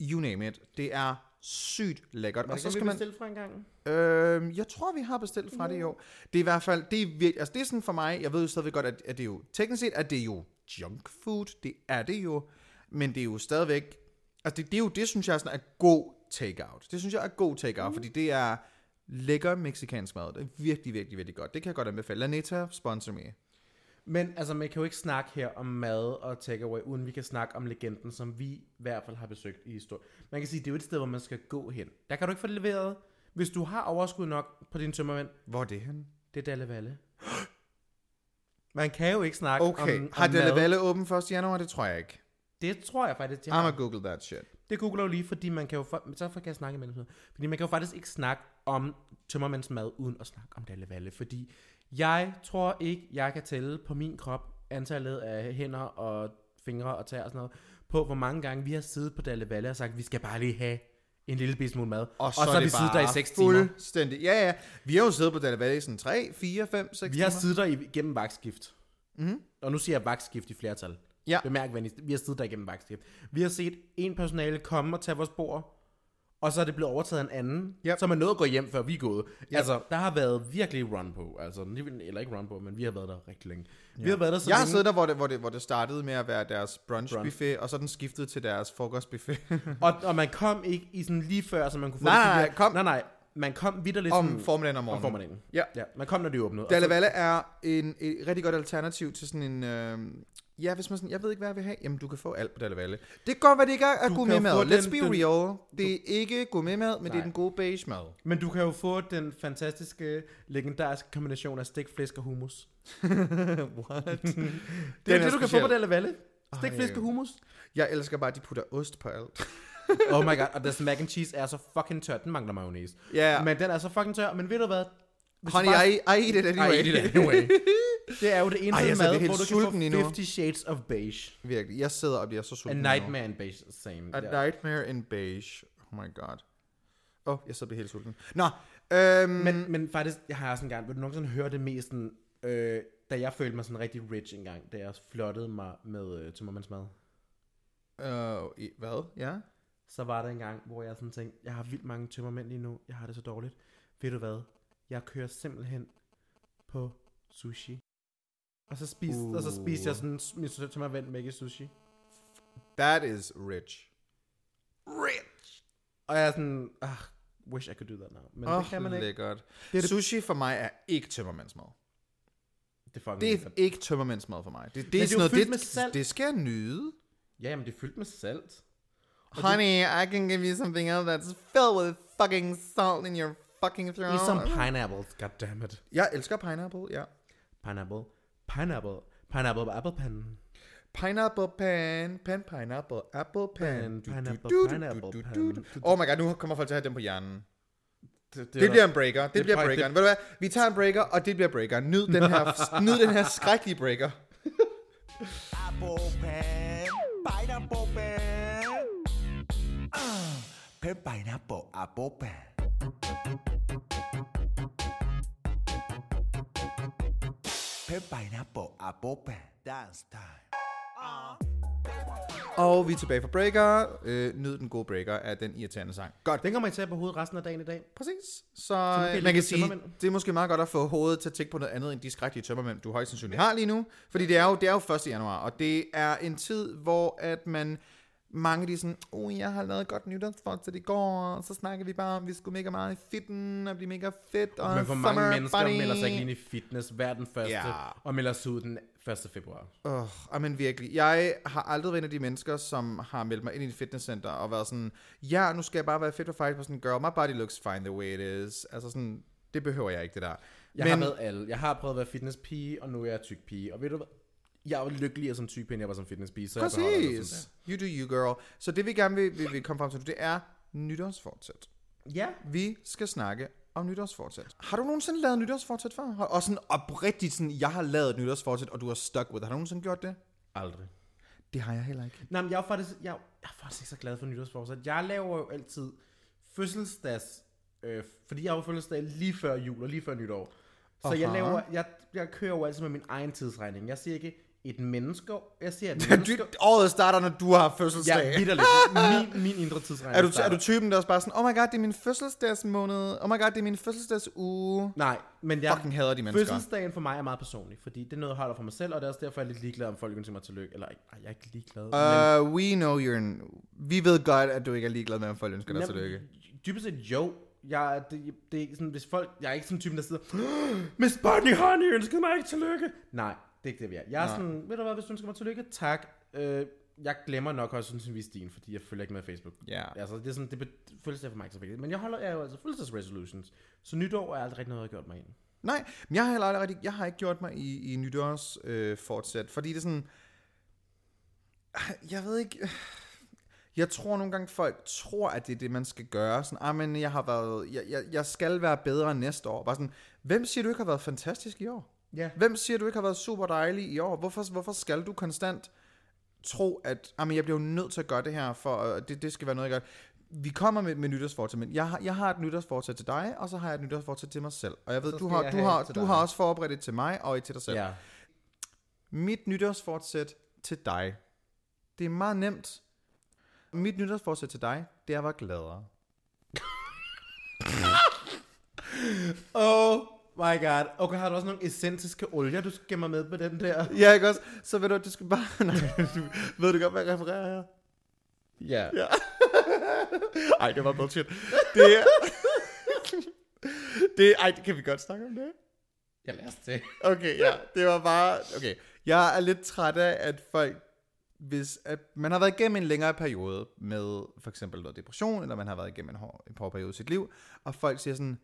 you name it. Det er sygt lækkert. Hvad Og så kan vi skal man, bestille fra en gang? øh, jeg tror, vi har bestilt fra det i år. Det er i hvert fald, det er virkelig, altså det er sådan for mig, jeg ved jo stadigvæk godt, at, at det er jo, teknisk set er det jo junk food, det er det jo, men det er jo stadigvæk, altså det, det er jo, det synes jeg sådan er god takeout. Det synes jeg er god takeout, mm. fordi det er lækker meksikansk mad. Det er virkelig, virkelig, virkelig godt. Det kan jeg godt anbefale. Laneta, sponsor me. Men altså, man kan jo ikke snakke her om mad og takeaway, uden vi kan snakke om legenden, som vi i hvert fald har besøgt i historien. Man kan sige, det er jo et sted, hvor man skal gå hen. Der kan du ikke få det leveret. Hvis du har overskud nok på din tømmermænd, Hvor er det henne? det er Dalle Valle. Man kan jo ikke snakke Okay, om, har om Dalle mad. Valle åben 1. januar? Det tror jeg ikke. Det tror jeg faktisk, de I'm har. gonna google that shit. Det googler jo lige, fordi man kan jo... For, så kan jeg snakke imellem. Fordi man kan jo faktisk ikke snakke om tømmermænds mad, uden at snakke om Dalle Valle. Fordi jeg tror ikke, jeg kan tælle på min krop antallet af hænder og fingre og tæer og sådan noget, på hvor mange gange vi har siddet på Dalle Valle og sagt, vi skal bare lige have en lille bitte smule mad. Og så, og så har vi det siddet der i bare 6 timer. Fuldstændig. Ja, ja. Vi har jo siddet på Dalle Valle i sådan 3, 4, 5, 6 Vi har timer. siddet der igennem vagtskift. Mhm. Og nu siger jeg vagtskift i flertal. Ja. Bemærk venligst, vi har siddet der igennem vagtskift. Vi har set en personale komme og tage vores bord, og så er det blevet overtaget af en anden, Yep. som er nået at gå hjem, før vi er gået. Altså, der har været virkelig run på. Altså, eller ikke run på, men vi har været der rigtig længe. Vi har været der så Jeg har længe. siddet der, hvor det, hvor, det, hvor det startede med at være deres brunch, brunch. buffet, og så den skiftede til deres frokostbuffet. Og, og man kom ikke i sådan lige før, så man kunne få Nej, det nej, nej, kom. Nej, nej. Man kom vidderligt Om sådan- formiddagen om om morgenen. formiddagen. Ja. Ja, man kom, når de åbnede. Valle er en, et rigtig godt alternativ til sådan en... Øh, ja, hvis man sådan, jeg ved ikke, hvad jeg vil have. Jamen, du kan få alt på Dalle Valle. Det godt være, det ikke er gourmet kan mad. Let's den- be den- real. Det er ikke gourmet mad, men det er Nej. den gode beige mad. Men du kan jo få den fantastiske, legendariske kombination af stegt flæsk og hummus. What? Det er jo er det, du kan få på. Stegt Ej. flæsk og hummus. Jeg elsker bare, at de putter ost på alt. Oh my god, og deres mac and cheese er så fucking tør. Den mangler mayonnaise. Ja. Men den er så fucking tør. Men ved du hvad? Hvis Honey, bare- I, I eat it anyway. I eat it anyway. Det er jo det eneste Ej, mad, hvor du kan få 50 shades of beige. Virkelig. Jeg sidder og bliver så A sulten. nu. nightmare in beige, same. A Ja. nightmare in beige. Oh my god. Åh, oh, jeg sidder og bliver helt sulten. Nå, øhm, Men, men faktisk, jeg har også en gang, vil du nogensinde høre det mest sådan, øh, da jeg følte mig sådan rigtig rich en gang, da jeg flottede mig med øh, tømmermandsmad. øh, i- hvad? Ja? Så var der en gang, hvor jeg sådan tænkte, jeg har vildt mange tømmermænd lige nu, jeg har det så dårligt. Ved du hvad? Jeg kører simpelthen på sushi. Og så spiste, uh. og så spiste jeg sådan min tømmermænd med sushi. That is rich. Rich! Og jeg er sådan, ah, wish I could do that now. Men Åh, det kan man ikke. lækkert. Det er det- Sushi for mig er ikke tømmermandsmad. Det er Det er ikke tømmermandsmad for mig. Det, det, det er sådan jo noget, det, med salt. det skal jeg nyde. Ja, jamen det er fyldt med salt. Honey, I can give you something else that's filled with fucking salt in your fucking throat. Eat some pineapples, goddammit. Jeg elsker pineapple, ja. Pineapple. Pineapple. Pineapple apple pen. Pineapple pan, pan, pineapple, apple Du, du, pineapple, du, du, pineapple du, du, pan. du. Oh my god, nu kommer folk til at have dem på hjernen. Det, Det bliver en breaker. Det, det bliver er- breakeren. Ved du hvad? Vi tager en breaker, og det bliver breaker. Nyd den her, nyd den her skrækkelige breaker. Apple pan, pineapple pan. Pen, pineapple, apple pan. Pen, pineapple, apple pan. Dance time. Og vi er tilbage fra breaker. Øh, nyd den gode breaker af den irriterende sang. Godt. Den kommer I til at på hovedet resten af dagen i dag. Præcis. Så kan I øh, lide man kan sige, det er måske meget godt at få hovedet til at tænke på noget andet end de skrækkelige tømmermænd, du højst sandsynligt har lige nu. Fordi det er jo, det er jo 1. januar, og det er en tid, hvor at man mange de er sådan, oh, jeg har lavet et godt nytårsforsæt i går, og så snakker vi bare om, vi skulle mega meget i fitten, og blive mega fedt, og Men for mange mennesker body. melder sig ikke ind i fitness hver den første, Ja. og melder sig ud den 1. februar. Åh, oh, men virkelig. Jeg har aldrig været en af de mennesker, som har meldt mig ind i et fitnesscenter og været sådan, ja, nu skal jeg bare være fit for fight på sådan, girl, my body looks fine the way it is. Altså sådan, det behøver jeg ikke, det der. Jeg men, har været alle. Jeg har prøvet at være fitnesspige, og nu er jeg tyk pige. Og ved du hvad? Jeg var lykkeligere som tyk pige, end jeg var som fitnesspige, så jeg Præcis. You do you, girl. Så det vi gerne vil, vil, vil komme frem til det er nytårsfortsæt. Ja. Vi skal snakke om nytårsfortsæt. Har du nogensinde lavet nytårsfortsæt før? Har- Og sådan oprigtigt sådan, jeg har lavet et nytårsfortsæt, og du har stuck with it. Har du nogensinde gjort det? Aldrig. Det har jeg heller ikke. Nej, men jeg er faktisk, jeg, jeg er faktisk ikke så glad for nytårsforsæt. Jeg laver jo altid fødselsdags, øh, fordi jeg har jo fødselsdag lige før jul og lige før nytår. Så jeg Aha. laver, jeg, jeg kører jo altid med min egen tidsregning. Jeg siger ikke et menneske, jeg siger et Du, menneske. året starter, når du har fødselsdag. Ja, vidderligt. Min, min indre tidsregning Er du, er starter. du typen, der også bare sådan, oh my god, det er min fødselsdagsmåned, oh my god, det er min fødselsdagsuge. Nej, men jeg Fucking hader de mennesker. Fødselsdagen for mig er meget personlig, fordi det er noget, jeg holder for mig selv, og det er også derfor, jeg er lidt ligeglad, om folk ønsker mig tillykke. Eller, ej, jeg er ikke ligeglad. Uh, we know you're an... Vi ved godt, at du ikke er ligeglad med, om folk ønsker dig tillykke. Dybest set, jo. Jeg, det, det er sådan, hvis folk, jeg er ikke sådan typen, der sidder, Miss Bunny Honey ønskede mig ikke tillykke. Nej, det er ikke det, vi er. Jeg er Nej. sådan, ved du hvad, hvis du ønsker mig tillykke, tak. Øh, jeg glemmer nok også sådan en vis din, fordi jeg følger ikke med Facebook. Ja. Altså, det er sådan, det be- føles for mig ikke så vigtigt. Men jeg holder jeg er jo altså fødselsdagsresolutions. Så nytår er aldrig rigtig noget, jeg har gjort mig ind. Nej, men jeg har heller aldrig rigtig, jeg har ikke gjort mig i, i nytårs øh, fortsæt, fordi det er sådan, jeg ved ikke, jeg tror nogle gange folk tror, at det er det, man skal gøre. Sådan, ah, men jeg har været, jeg, jeg, jeg skal være bedre næste år. Bare sådan, hvem siger, du ikke har været fantastisk i år? Ja. Hvem siger, du ikke har været super dejlig i år? Hvorfor, hvorfor skal du konstant tro, at ah, men jeg bliver jo nødt til at gøre det her, for øh, det, det skal være noget, jeg gør. Vi kommer med, med nytårsfortsæt, men jeg har, jeg har et nytårsfortsæt til dig, og så har jeg et nytårsfortsæt til mig selv. Og jeg ved, du har, du har, du dig. har også forberedt et til mig og et til dig selv. Ja. Mit nytårsfortsæt til dig, det er meget nemt. Mit nytårsfortsæt til dig, det er at være gladere. Oh my god. Okay, har du også nogle essentiske olier, du skal mig med på den der? Ja, ikke også? Så ved du, du skal bare... Nej, du, ved du godt, hvad jeg refererer her? Ja. Ja. Ej, det var bullshit. Det er... det, ej, kan vi godt snakke om det? Jeg lader os til. Okay, ja, det var bare... Okay, jeg er lidt træt af, at folk... Hvis at man har været igennem en længere periode med for eksempel noget depression, eller man har været igennem en hård, en hård periode i sit liv, og folk siger sådan,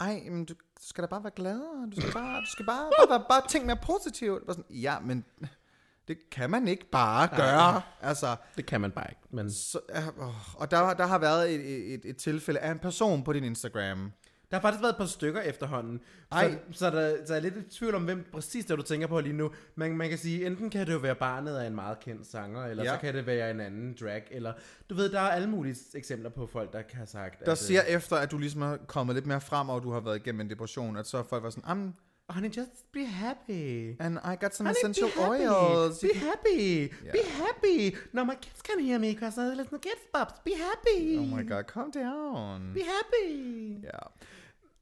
ej, men du skal da bare være gladere, du skal bare, du skal bare, bare, bare, bare tænke mere positivt. Bare sådan, ja, men det kan man ikke bare gøre. Altså, Det kan man bare ikke. Men så, øh, og der, der har været et, et, et tilfælde af en person på din Instagram. Der har faktisk været et par stykker efterhånden. Ej. Så, så, der, så er jeg lidt i tvivl om, hvem præcis det du tænker på lige nu. Man, man kan sige, enten kan det jo være barnet af en meget kendt sanger, eller Ja. så kan det være en anden drag, eller du ved, der er alle mulige eksempler på folk, der kan have sagt, Der at, siger efter, at du ligesom er kommet lidt mere frem, og du har været igennem en depression, at så er folk var sådan, "Am, uh, honey, just be happy. and I got some Honey, essential be happy. oils. Be happy. Be happy. No, my kids can hear me because I listen to Kids Pops. Be happy. Oh my god, calm down. Be happy. Ja.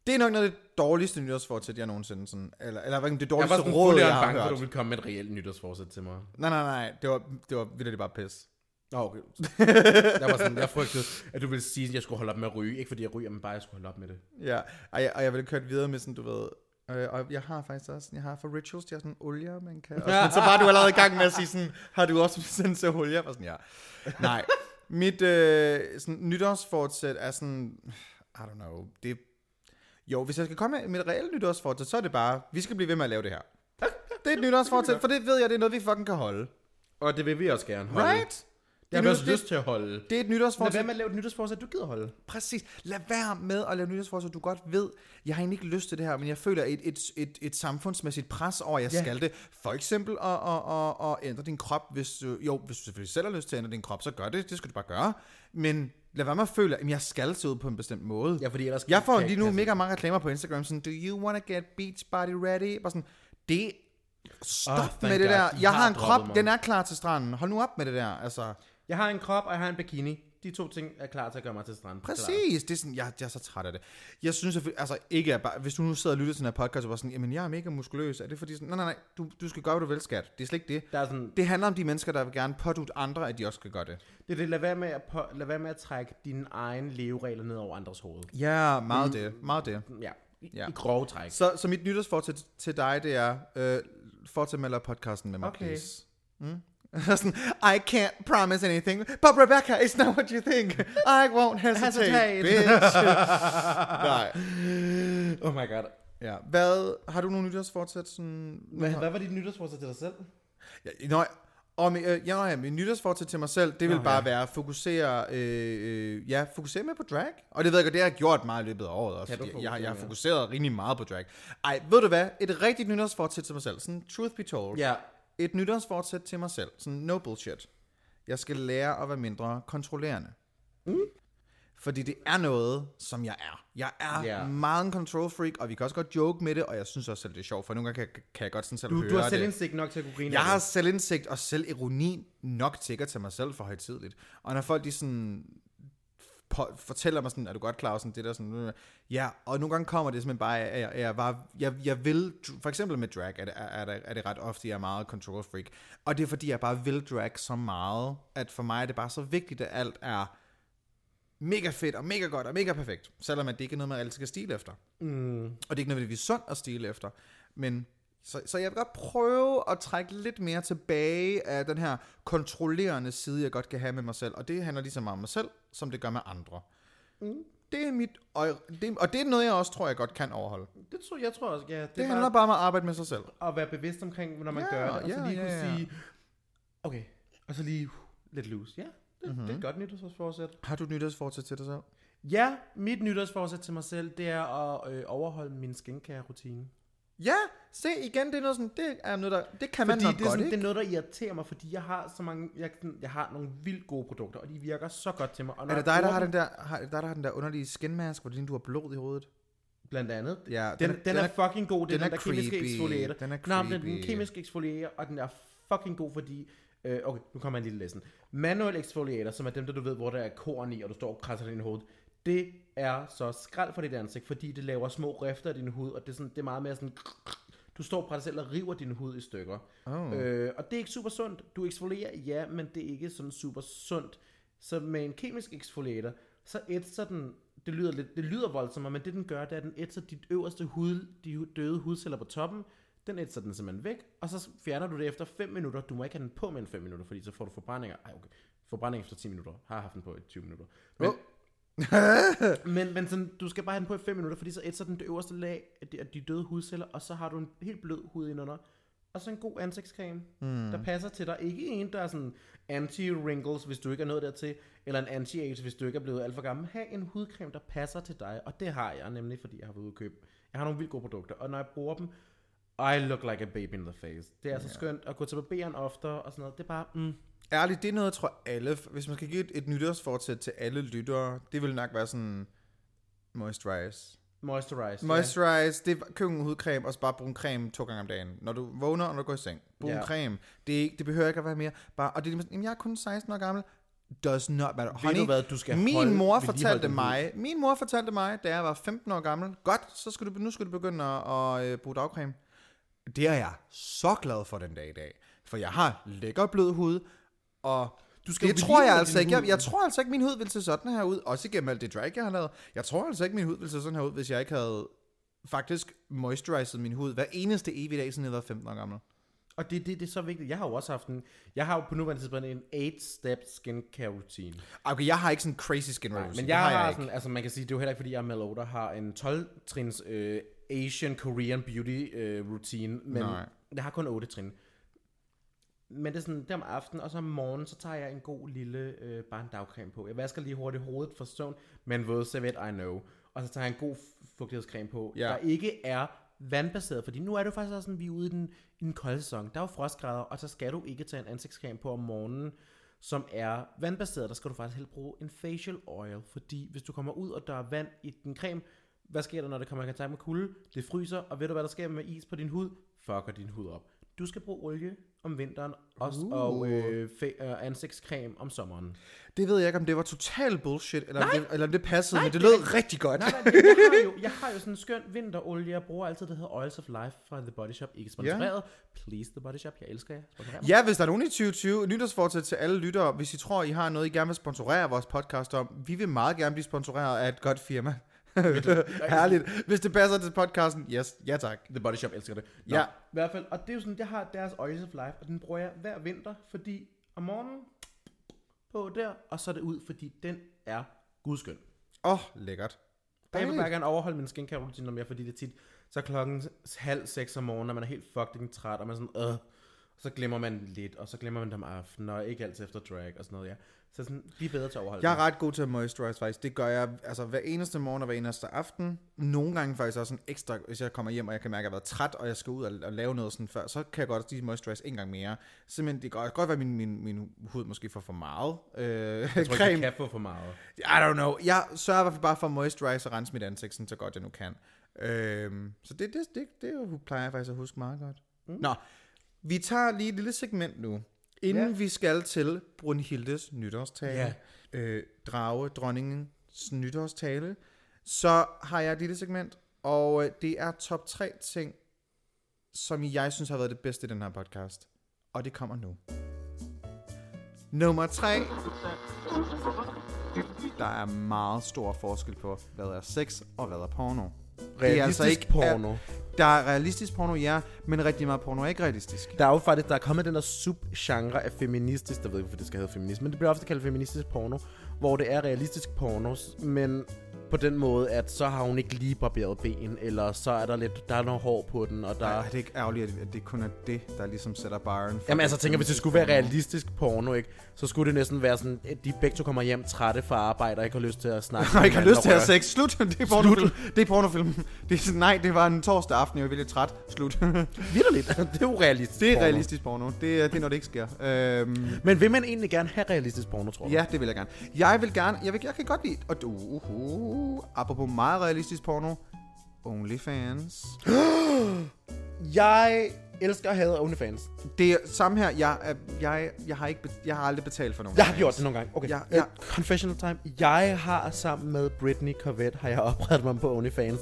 Det er nok noget af det dårligste nytårsfortsæt, jeg nogensinde sådan, eller, eller hvad, det Jeg var dårligste sådan råd, jeg har at hørt. du ville komme med et reelt nytårsforsæt til mig. Nej, nej, nej, det var, det var vildt bare pis. Nå, okay. jeg var sådan, jeg frygtede, at du ville sige, at jeg skulle holde op med at ryge. Ikke fordi jeg ryger, men bare, at jeg skulle holde op med det. Ja, og jeg, og jeg ville køre videre med sådan, du ved, øh, og jeg har faktisk også, jeg har for rituals, de har sådan olier, man kan, og sådan, så var du allerede i gang med at sige sådan, har du også sådan så olier? Jeg var sådan, ja. Nej, mit øh, sådan, nytårsfortsæt er sådan, I don't know, det jo, hvis jeg skal komme med mit reelle nytårsfortsæt, så er det bare, vi skal blive ved med at lave det her. Det er et nytårsfortsæt, for det ved jeg, det er noget, vi fucking kan holde. Og det vil vi også gerne holde. Right? Jeg har det, også det, lyst til at holde. det er et Lad nytårsfortsæt. være med at lave et nytårsforsæt, du gider holde. Præcis. Lad være med at lave nytårsforsæt, du godt ved. Jeg har egentlig ikke lyst til det her, men jeg føler et, et, et, et samfundsmæssigt pres over, at jeg Ja. skal det. For eksempel at, at, at, at ændre din krop, hvis du, jo, hvis du selvfølgelig selv har lyst til at ændre din krop, så gør det. Det skal du bare gøre. Men lad være med at føle, at jeg skal se ud på en bestemt måde. Ja, fordi ellers Jeg får lige nu mega mange reklamer på Instagram, sådan, do you want to get beach body ready? Bare sådan, det, stop Oh, med det God, der. de Jeg har har en krop, mig. den er klar til stranden. Hold nu op med det der, altså. Jeg har en krop, og jeg har en bikini. De to ting er klar til at gøre mig til strand. Præcis, det er sådan, jeg, jeg er så træt af det. Jeg synes, at, altså ikke, at bare, hvis du nu sidder og lytter til den her podcast, og var sådan, jamen jeg er mega muskuløs, er det fordi sådan, nej, nej, nej, du, du skal gøre, hvad du vil, skat. Det er slet ikke det. Der er sådan, Det handler om de mennesker, der vil gerne pådute andre, at de også skal gøre det. det er det, lad være, med at, på, lad være med at trække dine egne leveregler ned over andres hoved. Ja, meget mm. det, meget det. Ja, i, Ja. i grove træk. Så, så mit nytårsfortsæt til, til dig, det er, øh, fortsæt med at lave podcasten med mig, Okay. please. Mm? sådan, I can't promise anything, but Rebecca, it's not what you think. I won't hesitate, Hesitate. bitch. Nej. Oh my god. Ja. Hvad, har du nogle nytårsfortsæt? Sådan, Hvad, hvad var dit nytårsforsæt til dig selv? Ja, Nå, og med, øh, ja, ja, min nytårsfortsæt til mig selv, det vil Nå, bare ja. være at fokusere, øh, øh, ja, fokusere mere på drag. Og det ved jeg godt, det har jeg gjort meget i løbet af året også. Kan jeg, jeg, jeg har fokuseret rimelig meget på drag. Ej, ved du hvad? Et rigtigt nytårsfortsæt til mig selv. Sådan truth be told. Ja. Et nytårsfortsæt til mig selv. Sådan no bullshit. Jeg skal lære at være mindre kontrollerende. Mm. Fordi det er noget, som jeg er. Jeg er Ja. meget en control freak, og vi kan også godt joke med det, og jeg synes også selv, det er sjovt, for nogle gange kan, kan jeg godt sådan selv Du, høre du har selvindsigt nok til at kunne grine Jeg har selvindsigt og selvironi nok til at tage mig selv for højtidligt. Og når folk de sådan på, fortæller mig sådan, er du godt klar sådan det der sådan, ja, og nogle gange kommer det simpelthen bare, at jeg, jeg, bare, jeg, jeg vil, for eksempel med drag, er det, er, er, det, er det ret ofte, jeg er meget control freak, og det er fordi, jeg bare vil drag så meget, at for mig er det bare så vigtigt, at alt er mega fedt, og mega godt, og mega perfekt, selvom at det ikke er noget, man altid skal stile efter. Mm. Og det er ikke nødvendigvis sundt at stile efter. Men så, så jeg vil godt prøve at trække lidt mere tilbage af den her kontrollerende side, jeg godt kan have med mig selv. Og det handler lige så meget om mig selv, som det gør med andre. Mm. Det er mit, og det, og det er noget, jeg også tror, jeg godt kan overholde. Det, tror jeg tror også, ja. Det, det er handler bare om at arbejde med sig selv. at være bevidst omkring, når man Ja, gør det, og så ja, lige ja, kunne ja. sige, okay, og så lige uh, lidt loose. Ja, det, Mhm. mm-hmm. det er et godt nytårsforsæt. Har du et nytårsfortsæt til dig selv? Ja, mit nytårsforsæt til mig selv, det er at øh, overholde min skincare-rutine. Ja, se igen, det er noget sådan, det er noget, der, det kan man Fordi nok det er, godt, sådan, ikke? det er noget, der irriterer mig, fordi jeg har så mange, jeg, jeg har nogle vildt gode produkter, og de virker så godt til mig. Og Er det dig, der har den der, har, dig, der har den der underlige skinmask, hvor det ligner, du har blod i hovedet? Blandt andet. Ja, den, den, den, er, fucking god. Er den den, er der kemiske creepy. eksfoliator. Den er Nej, men den creepy. kemiske eksfoliator, og den er fucking god, fordi... Øh, okay, nu kommer en lille lesson. Manuel exfoliator, som er dem, der du ved, hvor der er korn i, og du står og krasser din hoved. Det er så skrald for dit ansigt, fordi det laver små rifter af din hud, og det er, sådan, det er meget mere sådan... Du står fra dig selv og river din hud i stykker. Oh. Øh, og det er ikke super sundt. Du eksfolierer, ja, men det er ikke sådan super sundt. Så med en kemisk eksfoliator, så ætser den det lyder, lidt, det lyder voldsomt, men det den gør, det er, at den ætser dit øverste hud, de døde hudceller på toppen, den ætser den simpelthen væk, og så fjerner du det efter 5 minutter. Du må ikke have den på mere end 5 minutter, fordi så får du forbrændinger. Ej, okay. Forbrænding efter 10 minutter. Har haft den på i 20 minutter. Men, Åh. Men, men sådan, du skal bare have den på i 5 minutter, fordi så ætser den det øverste lag af de, døde hudceller, og så har du en helt blød hud indenunder. Og så en god ansigtscreme, mm. der passer til dig. Ikke en, der er sådan anti-wrinkles, hvis du ikke er nået dertil, eller en anti-age, hvis du ikke er blevet alt for gammel. Ha' en hudcreme, der passer til dig, og det har jeg nemlig, fordi jeg har været ude og købe. Jeg har nogle vildt gode produkter, og når jeg bruger dem, I look like a baby in the face. Det er så skønt at gå til barberen oftere og sådan noget. Det er bare, mm, Ærligt, det er noget, jeg tror alle... Hvis man skal give et, et nytårsfortsæt til alle lyttere, det vil nok være sådan... Moisturize. moisturize. Moisturize, det er køb en hudcreme, og så bare brug en creme to gange om dagen. Når du vågner, og når du går i seng. Brug Ja. en creme. Det, er ikke, det behøver ikke at være mere. Bare, og det er, jamen, jeg er kun 16 år gammel. Does not matter. Ved du hvad, du skal min holde- mor fortalte mig, min mor fortalte mig, da jeg var 15 år gammel, godt, så skal du, nu skal du begynde at, at, øh, bruge dagcreme. Det er jeg så glad for den dag i dag. For jeg har lækker blød hud, og Du skal det tror jeg altså ikke. Jeg, jeg tror altså ikke, min hud ville se sådan her ud. Også igennem alt det drag, jeg har lavet. Jeg tror altså ikke, min hud ville se sådan her ud, hvis jeg ikke havde faktisk moisturized min hud hver eneste evig dag, siden jeg var 15 år gammel. Og det, det, det er så vigtigt. Jeg har jo også haft en, jeg har jo på nuværende tidspunkt en 8-step skincare routine. Okay, jeg har ikke sådan crazy skin routine. Men jeg har, jeg sådan, altså man kan sige, det er jo heller ikke fordi, jeg er Mel der har en 12-trins øh, Asian Korean beauty øh, routine, men Nej. jeg har kun 8 trin. Men det er sådan, det er om aftenen, og så om morgenen, så tager jeg en god lille, øh, bare en dagcreme på. Jeg vasker lige hurtigt hovedet for søvn, men våd servet, I know. Og så tager jeg en god fugtighedscreme på, Ja. der ikke er vandbaseret, fordi nu er det faktisk også sådan, vi er ude i den, i den kolde sæson. Der er jo frostgrader, og så skal du ikke tage en ansigtscreme på om morgenen, som er vandbaseret. Der skal du faktisk helst bruge en facial oil, fordi hvis du kommer ud, og der er vand i din creme, hvad sker der, når det kommer i kontakt med kulde? Det fryser, og ved du, hvad der sker med is på din hud? Fucker din hud op. Du skal bruge olie om vinteren, også, Uh. og øh, fa- øh, ansigtscreme om sommeren. Det ved jeg ikke, om det var total bullshit, eller, om det, eller om det passede, Nej, men det det lød rigtig godt. Nej, nej, jeg har, jo, jeg har jo sådan en skøn vinterolie, jeg bruger altid, der hedder Oils of Life fra The Body Shop. Ikke sponsoreret. Please, The Body Shop, jeg elsker jer. Ja, hvis der er nogen i 2020, nytårsfortsæt til alle lyttere, hvis I tror, I har noget, I gerne vil sponsorere vores podcast om, vi vil meget gerne blive sponsoreret af et godt firma. Herligt. Hvis det passer til podcasten, yes, ja tak. The Body Shop elsker det. Nå, Ja. I hvert fald, og det er jo sådan, jeg har deres Oils of Life, og den bruger jeg hver vinter, fordi om morgenen på der, og så er det ud, fordi den er gudskøn. Åh, oh, lækkert. Og jeg vil bare gerne overholde min skincare routine noget mere, fordi det er tit, så er klokken halv seks om morgenen, og man er helt fucking træt, og man er sådan, øh, så glemmer man lidt, og så glemmer man det om aftenen, og ikke altid efter drag og sådan noget, ja. Så sådan, bliv bedre til at overholde Jeg er ret god til at moisturize faktisk. Det gør jeg altså hver eneste morgen og hver eneste aften. Nogle gange faktisk også en ekstra, hvis jeg kommer hjem, og jeg kan mærke, at jeg har været træt, og jeg skal ud og, og lave noget sådan før, så kan jeg godt lige moisturize en gang mere. Simpelthen, det kan godt være, at min, min, min hud måske får for meget øh, Jeg tror ikke, creme. jeg kan få for meget. I don't know. Jeg sørger i hvert fald bare for at moisturize og rense mit ansigt, sådan så godt jeg nu kan. Øhm, så det, det, det, det, det plejer jeg faktisk at huske meget godt. Mm. Nå, vi tager lige et lille segment nu, inden Ja. vi skal til Brunhildes nytårstale. Ja. Øh, drage dronningens nytårstale. Så har jeg et lille segment, og øh, det er top 3 ting, som jeg synes har været det bedste i den her podcast. Og det kommer nu. Nummer 3. Der er meget stor forskel på, hvad er sex og hvad er porno. Det er altså Realistisk ikke- porno. Der er realistisk porno, ja, men rigtig meget porno er ikke realistisk. Der er jo faktisk, der er kommet den der subgenre af feministisk, der ved ikke, hvorfor det skal hedde feminisme, men det bliver ofte kaldt feministisk porno, hvor det er realistisk porno, men på den måde, at så har hun ikke lige barberet ben, eller så er der lidt, der er noget hår på den, og der... Nej, er det ikke ærgerligt, at- det kun er det, der ligesom sætter baren? for Jamen altså, tænker, hvis det skulle være realistisk porno, ikke, så skulle det næsten være sådan, at de begge to kommer hjem trætte fra arbejde, og ikke har lyst til at snakke. Og ikke har lyst til at have sex. Slut. Det er pornofilm. Det er pornofilm. Det er sådan, nej, det var en torsdag aften, jeg var virkelig træt. Slut. Vitterligt, det er jo realistisk det er porno. realistisk porno. Det er, det er når det ikke sker. Øhm, Men vil man egentlig gerne have realistisk porno, tror du? ja, det vil jeg gerne. Jeg vil gerne, jeg, vil, jeg kan godt lide, og uh, uh, uh, apropos meget realistisk porno, OnlyFans. Jeg elsker at have OnlyFans. Det er samme her, jeg, er- jeg, jeg, har, ikke, jeg har aldrig betalt for nogen. Jeg har gjort det nogle gange. Okay, Ja, ja, ja. ja. confessional time. Jeg har sammen med Britney Corvette, har jeg oprettet mig på OnlyFans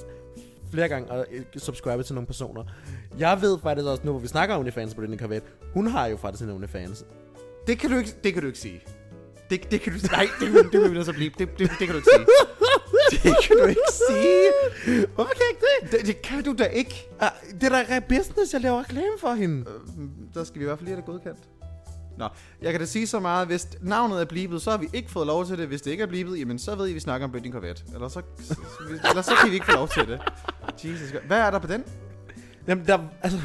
flere gange og øh, subscribet til nogle personer. Jeg ved faktisk også nu, hvor vi snakker om OnlyFans og Britney Corvette, hun har jo faktisk en OnlyFans. Det kan du ikke, det kan du ikke sige. Det, det kan du Nej, det, det, det vil blive. Det, det, det kan du ikke sige. Det kan du ikke sige. Hvorfor kan jeg ikke det? Det, det kan du da ikke. Ah, Det er da business, jeg laver reklame for hende. Der skal vi i hvert fald lige have det godkendt. Nå, jeg kan da sige så meget, hvis navnet er blibet, så har vi ikke fået lov til det. Hvis det ikke er blibet, jamen så ved I, at vi snakker om Bøtting Corvette. Eller så, eller så kan vi ikke få lov til det. Jesus God. Hvad er der på den? Jamen, der, altså,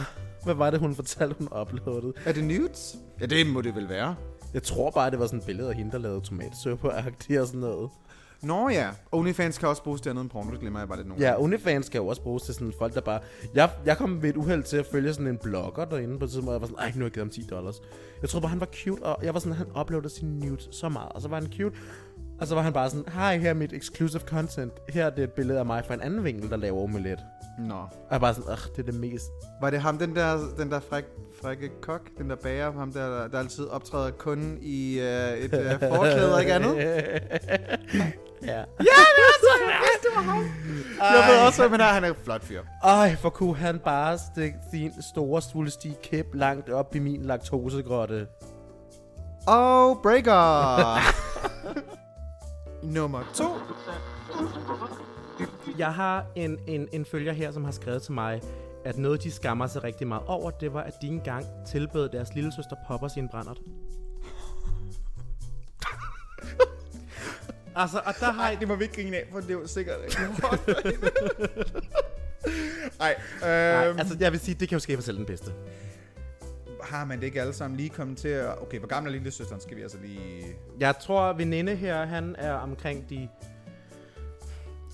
hvad var det, hun fortalte, hun uploadede? Er det nudes? Ja, det må det vel være. Jeg tror bare, det var sådan et billede af hende, der lavede tomatsuppe og sådan noget. Nå ja, OnlyFans kan også bruges til andet end porno, det glemmer jeg bare lidt nogle Ja. OnlyFans skal jo også bruges til sådan folk, der bare... Jeg, jeg kom ved et uheld til at følge sådan en blogger derinde på et tidspunkt, og jeg var sådan, ej, nu har jeg givet ham 10 dollars. Jeg troede bare, han var cute, og jeg var sådan, han uploadede sin nudes så meget, og så var han cute. Og så var han bare sådan, hej, her er mit exclusive content. Her er det et billede af mig fra en anden vinkel, der laver omelet. Nå. Jeg bare sådan, det er det mest... Var det ham, den der, den der fræk, frække kok, den der bager, ham der, der altid optræder kun i øh, et øh, forklæde ikke andet? ja. Jeg ved også, hvem han er. Han er en flot fyr. Ej, for kunne han bare stikke sin store svulstige kæp langt op i min laktosegrotte. Og breaker. Nummer to. Jeg har en, en, en følger her, som har skrevet til mig, at noget, de skammer sig rigtig meget over, det var, at de engang tilbød deres lille søster Popper sin brændert. altså, og der har Nej, det må vi ikke grine af, for det er jo sikkert ikke Nej, Nej, øhm, altså, jeg vil sige, det kan jo skabe selv den bedste. har man det ikke alle sammen lige kommet til at... Okay, hvor gammel er lille søsteren? Skal vi altså lige... Jeg tror, veninde her, han er omkring de...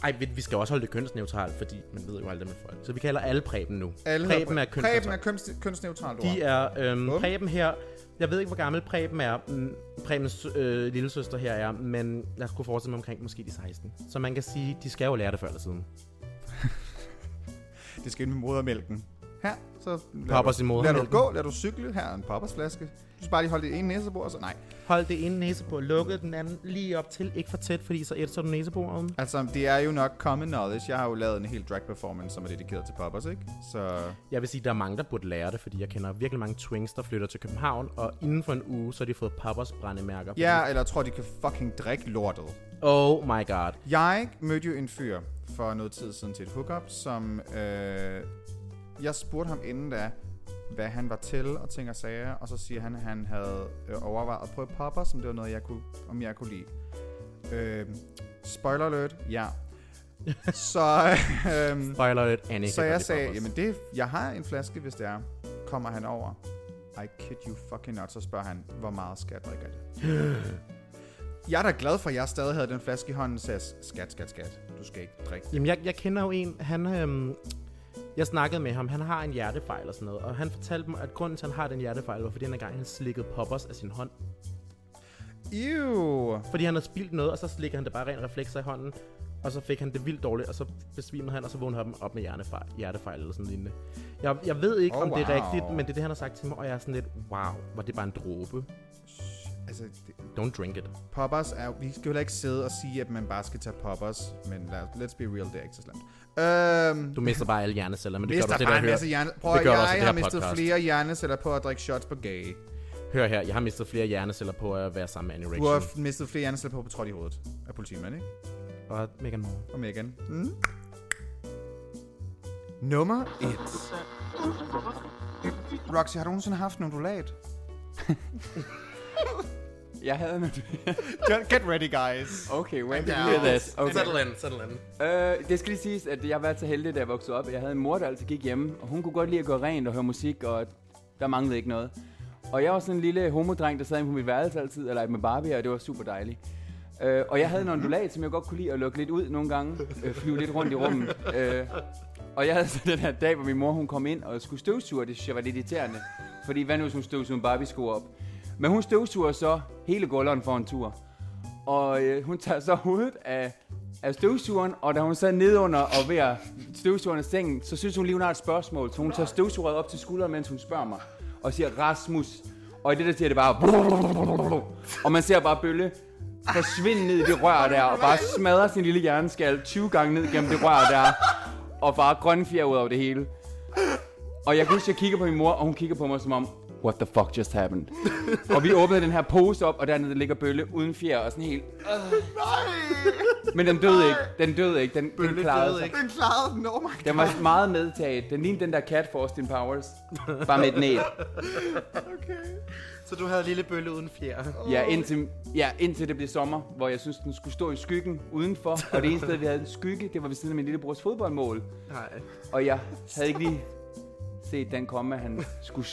Ej, vi, vi skal også holde det kønsneutralt, fordi man ved jo aldrig med folk. Så vi kalder alle Preben nu. Alle Preben er Preben kønsneutralt. er køns, kønsneutralt ord. De er øhm, Bum. Preben her. Jeg ved ikke, hvor gammel Preben er. Prebens øh, lille søster her er, men jeg skulle forestille mig omkring måske de 16. Så man kan sige, de skal jo lære det før eller siden. Det skal ind med modermælken. Her, så lader du, i lader du gå, lader du cykle. Her er en poppersflaske. Du skal bare lige holde det ene næsebord, og så nej. Hold det ene næse på, lukket den anden lige op til, ikke for tæt, fordi så ætser du næseboren. Altså, det er jo nok common knowledge. Jeg har jo lavet en hel drag performance, som er dedikeret til poppers, ikke? Så Jeg vil sige, der er mange, der burde lære det, fordi jeg kender virkelig mange twins, der flytter til København, og inden for en uge, så har de fået poppers brændemærker. ja, eller jeg tror, de kan fucking drikke lortet. Oh my god. Jeg mødte jo en fyr for noget tid siden til et hookup, som øh, jeg spurgte ham inden da, hvad han var til og ting og sager, og så siger han, at han havde øh, overvejet at prøve popper, som det var noget, jeg kunne, om jeg kunne lide. Øh, spoiler alert, ja. så, øh, Spoiler lidt, Annie så jeg sagde, poppers. jamen det, jeg har en flaske, hvis det er. Kommer han over? I kid you fucking not. Så spørger han, hvor meget skat drikker det? jeg er da glad for, at jeg stadig havde den flaske i hånden, sagde, skat, skat, skat. Du skal ikke drikke. Jamen, jeg, jeg kender jo en, han... Øhm, jeg snakkede med ham, han har en hjertefejl og sådan noget, og han fortalte mig, at grunden til, at han har den hjertefejl, var fordi han engang han slikkede poppers af sin hånd. Ew. Fordi han havde spildt noget, og så slikkede han det bare rent reflekser i hånden, og så fik han det vildt dårligt, og så besvimede han, og så vågnede han op med hjernefejl, hjertefejl eller sådan lignende. Jeg, jeg ved ikke, Oh, om det er wow. rigtigt, men det er det, han har sagt til mig, og jeg er sådan lidt, wow, var det bare en dråbe? Altså, det, Don't drink it. poppers er Vi skal jo heller ikke sidde og sige, at man bare skal tage poppers, men lad, let's be real, det er ikke så slemt. Øhm, Du mister bare alle hjerneceller, men det gør du det, der hører. hjerne... Prøv, det gør du jeg også det har her mistet podcast. flere hjerneceller på at drikke shots på gay. Hør her, jeg har mistet flere hjerneceller på at være sammen med Annie Du har mistet flere hjerneceller på at blive trådt i hovedet af politimand, ikke? Og Megan Moore. Og Megan. Mm. Nummer 1. Roxy, har du nogensinde haft en undulat? Jeg havde en... Get ready, guys. Okay, when did you hear this? Okay. Settle in, settle in. Øh, det skal lige siges, at jeg har været så heldig, da jeg voksede op. Jeg havde en mor, der altid gik hjemme, og hun kunne godt lide at gå rent og høre musik, og der manglede ikke noget. Og jeg var sådan en lille homodreng, der sad inde på mit værelse altid, og legede med Barbie, og det var super dejligt. Øh, og jeg havde en ondulat, som jeg godt kunne lide at lukke lidt ud nogle gange, øh, flyve lidt rundt i rummet. Øh, og jeg havde så den her dag, hvor min mor hun kom ind og skulle støvsuge, og det synes jeg var lidt irriterende. Fordi hvad nu, hvis hun støvsuger en Barbie-sko op? Men hun støvsuger så hele gulveren for en tur. Og øh, hun tager så hovedet af, af støvsugeren, og da hun sad nedunder og ved at støvsugeren af sengen, så synes hun lige, hun har et spørgsmål. Så hun tager støvsugeret op til skulderen, mens hun spørger mig, og siger Rasmus. Og i det der siger det bare... Og man ser bare Bølle forsvinde ned i det rør der, og bare smadre sin lille hjerneskal 20 gange ned gennem det rør der, og bare grønne fjer ud over det hele. Og jeg kan huske, at jeg kigger på min mor, og hun kigger på mig som om, what the fuck just happened? og vi åbnede den her pose op, og dernede ligger Bølle uden fjer og sådan helt... Nej! Men den døde ikke. Den døde ikke. Den, den klarede sig. Den klarede den, oh my god. Den var meget medtaget. Den lignede den der cat for Austin Powers. Bare med et næb. Okay. Så du havde lille bølle uden fjer. Ja indtil, ja, indtil det blev sommer, hvor jeg synes, den skulle stå i skyggen udenfor. Og det eneste sted, vi havde en skygge, det var ved siden af min lillebrors fodboldmål. Nej. Og jeg havde ikke lige set den komme, at han skulle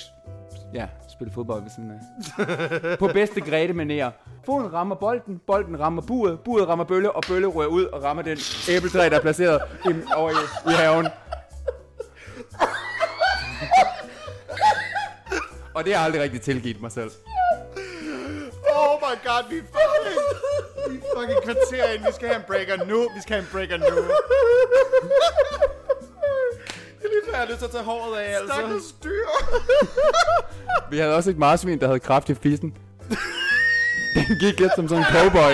ja, spille fodbold ved siden af. På bedste Grete manér. Foden rammer bolden, bolden rammer buret, buret rammer bølle, og bølle rører ud og rammer den æbletræ, der er placeret ind over i, i haven. og det har jeg aldrig rigtig tilgivet mig selv. Oh my god, vi er fucking... Vi er fucking kvarter ind. Vi skal have en breaker nu. Vi skal have en breaker nu. Jeg er nødt til at tage håret af, altså. Stakkels dyr. Vi havde også et marsvin, der havde kraft i fissen. Den gik lidt som sådan en cowboy.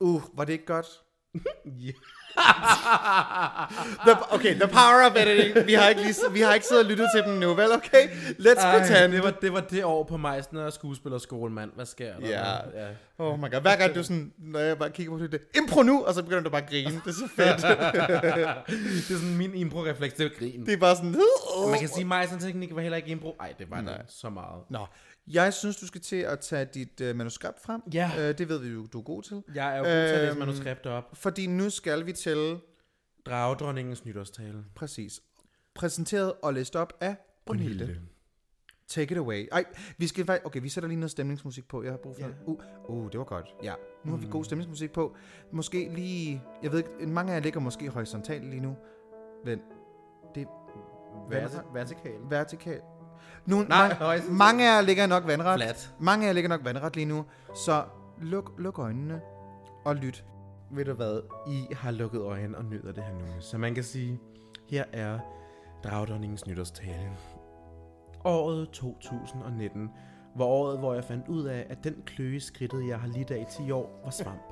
Uh, var det ikke godt? Ja. The, okay, the power of editing. Vi har ikke, lige, vi har ikke siddet og lyttet til dem nu, vel? Okay, let's Ej, pretend. det, var, det var det år på Meister og skuespillerskole, mand. Hvad sker der? Ja. ja. Oh my god, hver gang du sådan, når jeg bare kigger på det, impro nu, og så begynder du bare at grine. Det er så fedt. Det er sådan min impro-refleks, det er grin. det er bare sådan, Og man kan sige, at Meister-teknik var heller ikke impro. Ej, det var Nej. det så meget. Nå, jeg synes, du skal til at tage dit uh, manuskript frem. Ja. Uh, det ved vi jo, du er god til. Jeg er jo god til at læse Øhm, manuskripter op. Fordi nu skal vi til, Dragedronningens nytårstale. præcis, præsenteret og læst op af Brunhilde. Take it away. Ej, vi skal faktisk... Okay, vi sætter lige noget stemningsmusik på. Jeg har brug for... Ja. Uh, uh, det var godt. Ja, nu har vi god stemningsmusik på. Måske lige... Jeg ved ikke, mange af jer ligger måske horisontalt lige nu. Vent. Det er Verti- vertikal. Nu, Nej, ma- horisontalt. mange af jer ligger nok vandret. Flat. Mange af jer ligger nok vandret lige nu. Så luk, luk øjnene og lyt. Ved du hvad? I har lukket øjnene og nyder det her nu. Så man kan sige, her er Dragdronningens nytårstale. Året 2019 var året, hvor jeg fandt ud af, at den kløe skridtet, jeg har lidt af i 10 år, var svamp.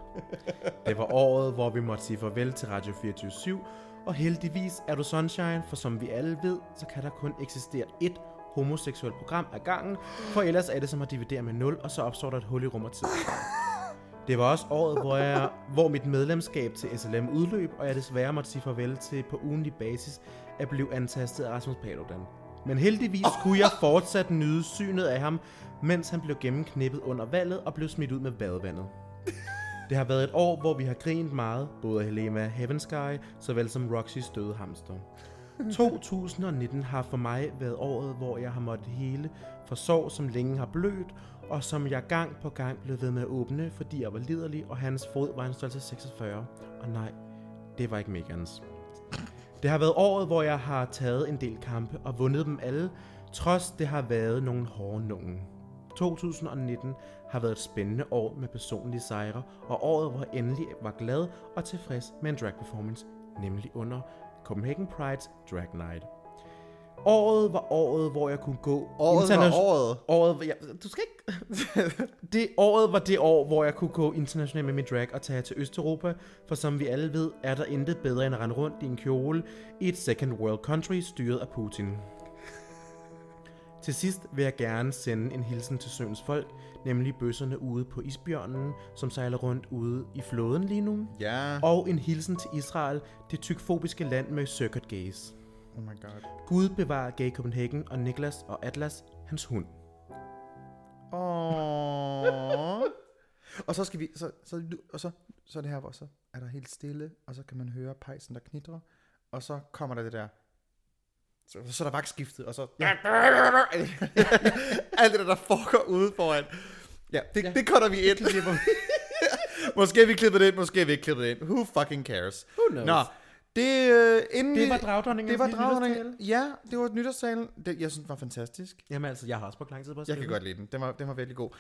Det var året, hvor vi måtte sige farvel til Radio 24 og heldigvis er du Sunshine, for som vi alle ved, så kan der kun eksistere ét homoseksuelt program ad gangen, for ellers er det som at dividere med 0, og så opstår der et hul i rum og tid. Det var også året, hvor, jeg, hvor mit medlemskab til SLM udløb, og jeg desværre måtte sige farvel til på ugenlig basis at blive antastet af Rasmus Paludan. Men heldigvis kunne jeg fortsat nyde synet af ham, mens han blev gennemknippet under valget og blev smidt ud med badevandet. Det har været et år, hvor vi har grint meget, både af Helena Heavensky, såvel som Roxys døde hamster. 2019 har for mig været året, hvor jeg har måttet hele for sorg, som længe har blødt, og som jeg gang på gang blev ved med at åbne, fordi jeg var liderlig, og hans fod var en størrelse 46. Og nej, det var ikke Megans. Det har været året, hvor jeg har taget en del kampe og vundet dem alle, trods det har været nogle hårde nogen. 2019 har været et spændende år med personlige sejre, og året, hvor jeg endelig var glad og tilfreds med en drag performance, nemlig under Copenhagen Pride's Drag Night. Året var året, hvor jeg kunne gå Året var året. Året ja, du skal ikke... det året var det år, hvor jeg kunne gå internationalt med min drag og tage til Østeuropa, for som vi alle ved, er der intet bedre end at rende rundt i en kjole i et second world country styret af Putin. Til sidst vil jeg gerne sende en hilsen til søens folk, nemlig bøsserne ude på isbjørnen, som sejler rundt ude i floden lige nu. Ja. Og en hilsen til Israel, det tykfobiske land med circuit gays. Oh my god. Gud bevarer Gay Copenhagen og Niklas og Atlas, hans hund. Åh. og så skal vi, så, så, og så, så er det her, hvor så er der helt stille, og så kan man høre pejsen, der knitrer, og så kommer der det der, så, så er der vagtskiftet, og så, ja. alt det der, der foregår ude foran. Ja, det, ja. det cutter vi ind. måske har vi klippet det ind, måske vi ikke klippet det ind. Who fucking cares? Who knows? Nå, det, øh, inden Det var dragdronningen. Det var dragdronningen. Ja, det var nytårstalen. Det, jeg synes, det var fantastisk. Jamen altså, jeg har også brugt lang tid på at Jeg kan godt lide den. Den var, den var virkelig god.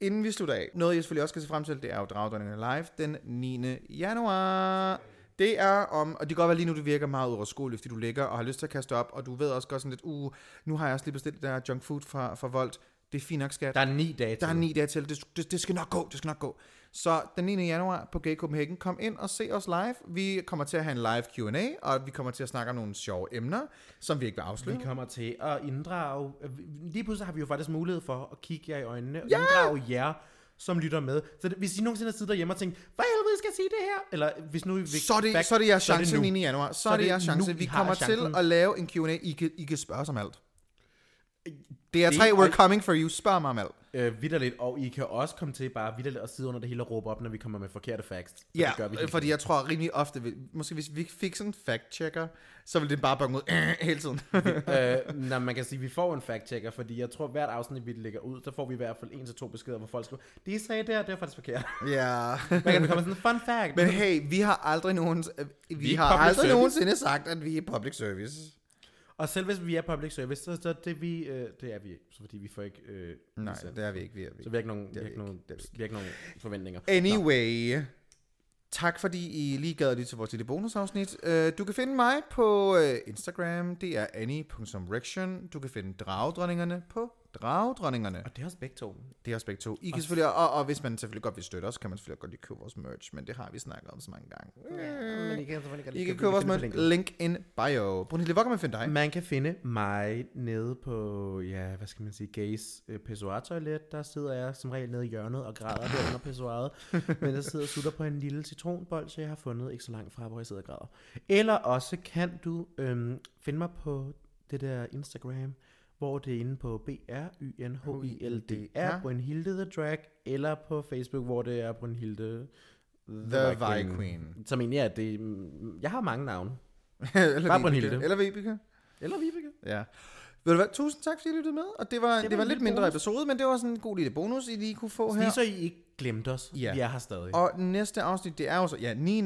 Inden vi slutter af, noget jeg selvfølgelig også skal se frem til, det er jo Dragdronningen Live den 9. januar. Det er om, og det kan godt være lige nu, det virker meget uoverskueligt, fordi du ligger og har lyst til at kaste op, og du ved også godt sådan lidt, uh, nu har jeg også lige bestilt det der junk food fra, fra Volt. Det er fint nok, skat. Der er ni dage Der er til. ni dage til. Det, det, det skal nok gå, det skal nok gå. Så den 9. januar på Gay Copenhagen, kom ind og se os live. Vi kommer til at have en live Q&A, og vi kommer til at snakke om nogle sjove emner, som vi ikke vil afsløre. Vi kommer til at inddrage... øh, Lige pludselig har vi jo faktisk mulighed for at kigge jer i øjnene og ja! inddrage jer, som lytter med. Så det, hvis I nogensinde har siddet derhjemme og tænkt, hvad helvede skal jeg sige det her? Eller hvis nu vi Så er det, så er det jeres chance nu. 9. januar. Så, så er det jeres nu, chance. I Vi kommer til at lave en Q&A. I kan, I kan spørge os om alt. Det er tre, er- we're coming for you. Spørg mig om alt. Øh, vidderligt, og I kan også komme til bare vidderligt at sidde under det hele og råbe op, når vi kommer med forkerte facts. Så Ja, det gør vi fordi jeg tror rimelig ofte, vi- måske hvis vi fik sådan en fact-checker, så ville det bare bange ud øh, hele tiden. øh, nej, man kan sige, at vi får en fact-checker, fordi jeg tror, hvert afsnit, vi lægger ud, der får vi i hvert fald en til to beskeder, hvor folk skriver, det sagde der, det er faktisk forkert. ja. Man kan komme sådan en fun fact. Men hey, vi har aldrig nogen, vi, vi har aldrig service. nogensinde sagt, at vi er public service. Og selv hvis vi er public service, så, så det, vi, øh, det er vi ikke, så fordi vi får ikke... Øh, Nej, det er vi ikke. Vi er vi Så vi har ikke nogen, vi har ikke nogen, vi har ikke nogen forventninger. Anyway, tak fordi I lige gad lige til vores lille bonusafsnit. Uh, du kan finde mig på uh, Instagram, det er annie.rection. Du kan finde dragedronningerne på dragedronningerne. Og det er også begge to. Det er også begge to. I kan selvfølgelig, og, og hvis man selvfølgelig godt vil støtte os, kan man selvfølgelig godt lige købe vores merch, men det har vi snakket om så mange gange. Men I kan selvfølgelig godt I kan købe vores merch. Link in bio. Brunhilde, hvor kan man finde dig? Man kan finde mig nede på, ja, hvad skal man sige, gays øh, pissoir-toilet. Der sidder jeg som regel nede i hjørnet og græder der under pissoiret. men jeg sidder og sutter på en lille citronbold, så jeg har fundet ikke så langt fra, hvor jeg sidder og græder. Eller også kan du øhm, finde mig på det der Instagram, hvor det er inde på B-R-Y-N-H-I-L-D-R, Brunhilde the Drag, eller på Facebook, hvor det er Brunhilde The Vi Queen. Som egentlig er det, mm, jeg har mange navne. eller Bare. Brunhilde. Eller Vibeke. Eller Vibeke. Ja. Ved du hvad, tusind tak, fordi I lyttede med. Og det var, det var det var en lidt mindre bonus. episode, men det var sådan en god lille bonus, I lige kunne få her. Lige så I ikke glemte os. Ja. Vi er her stadig. Og næste afsnit, det er jo så, ja, 9.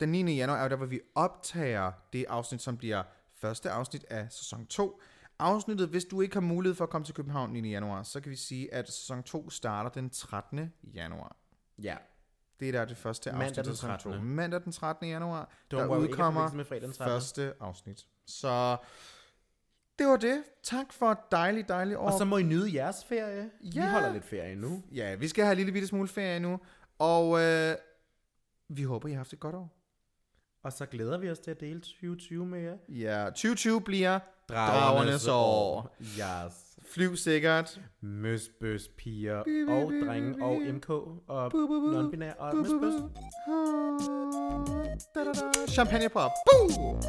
den 9. januar er jo der, hvor vi optager det afsnit, som bliver første afsnit af sæson 2. Afsnittet, hvis du ikke har mulighed for at komme til København 9. januar, så kan vi sige, at sæson 2 starter den 13. januar. ja. Det er der det første Mandag afsnit af den sæson 2. 13.. Mandag den 13. januar, Det der ikke udkommer 13.. første afsnit. Så det var det. Tak for et dejligt, dejligt år. Og så må I nyde jeres ferie. Vi Ja. holder lidt ferie nu. Ja, vi skal have en lille bitte smule ferie nu. Og øh, vi håber, I har haft et godt år. Og så glæder vi os til at dele 2020 med jer. Ja, 2020 bliver dragernes år. Yes. Flyv sikkert. Møs, bøs, piger Bi, bi, og drenge og. MK og non-binær og møs, bøs. Champagne pop. Boo!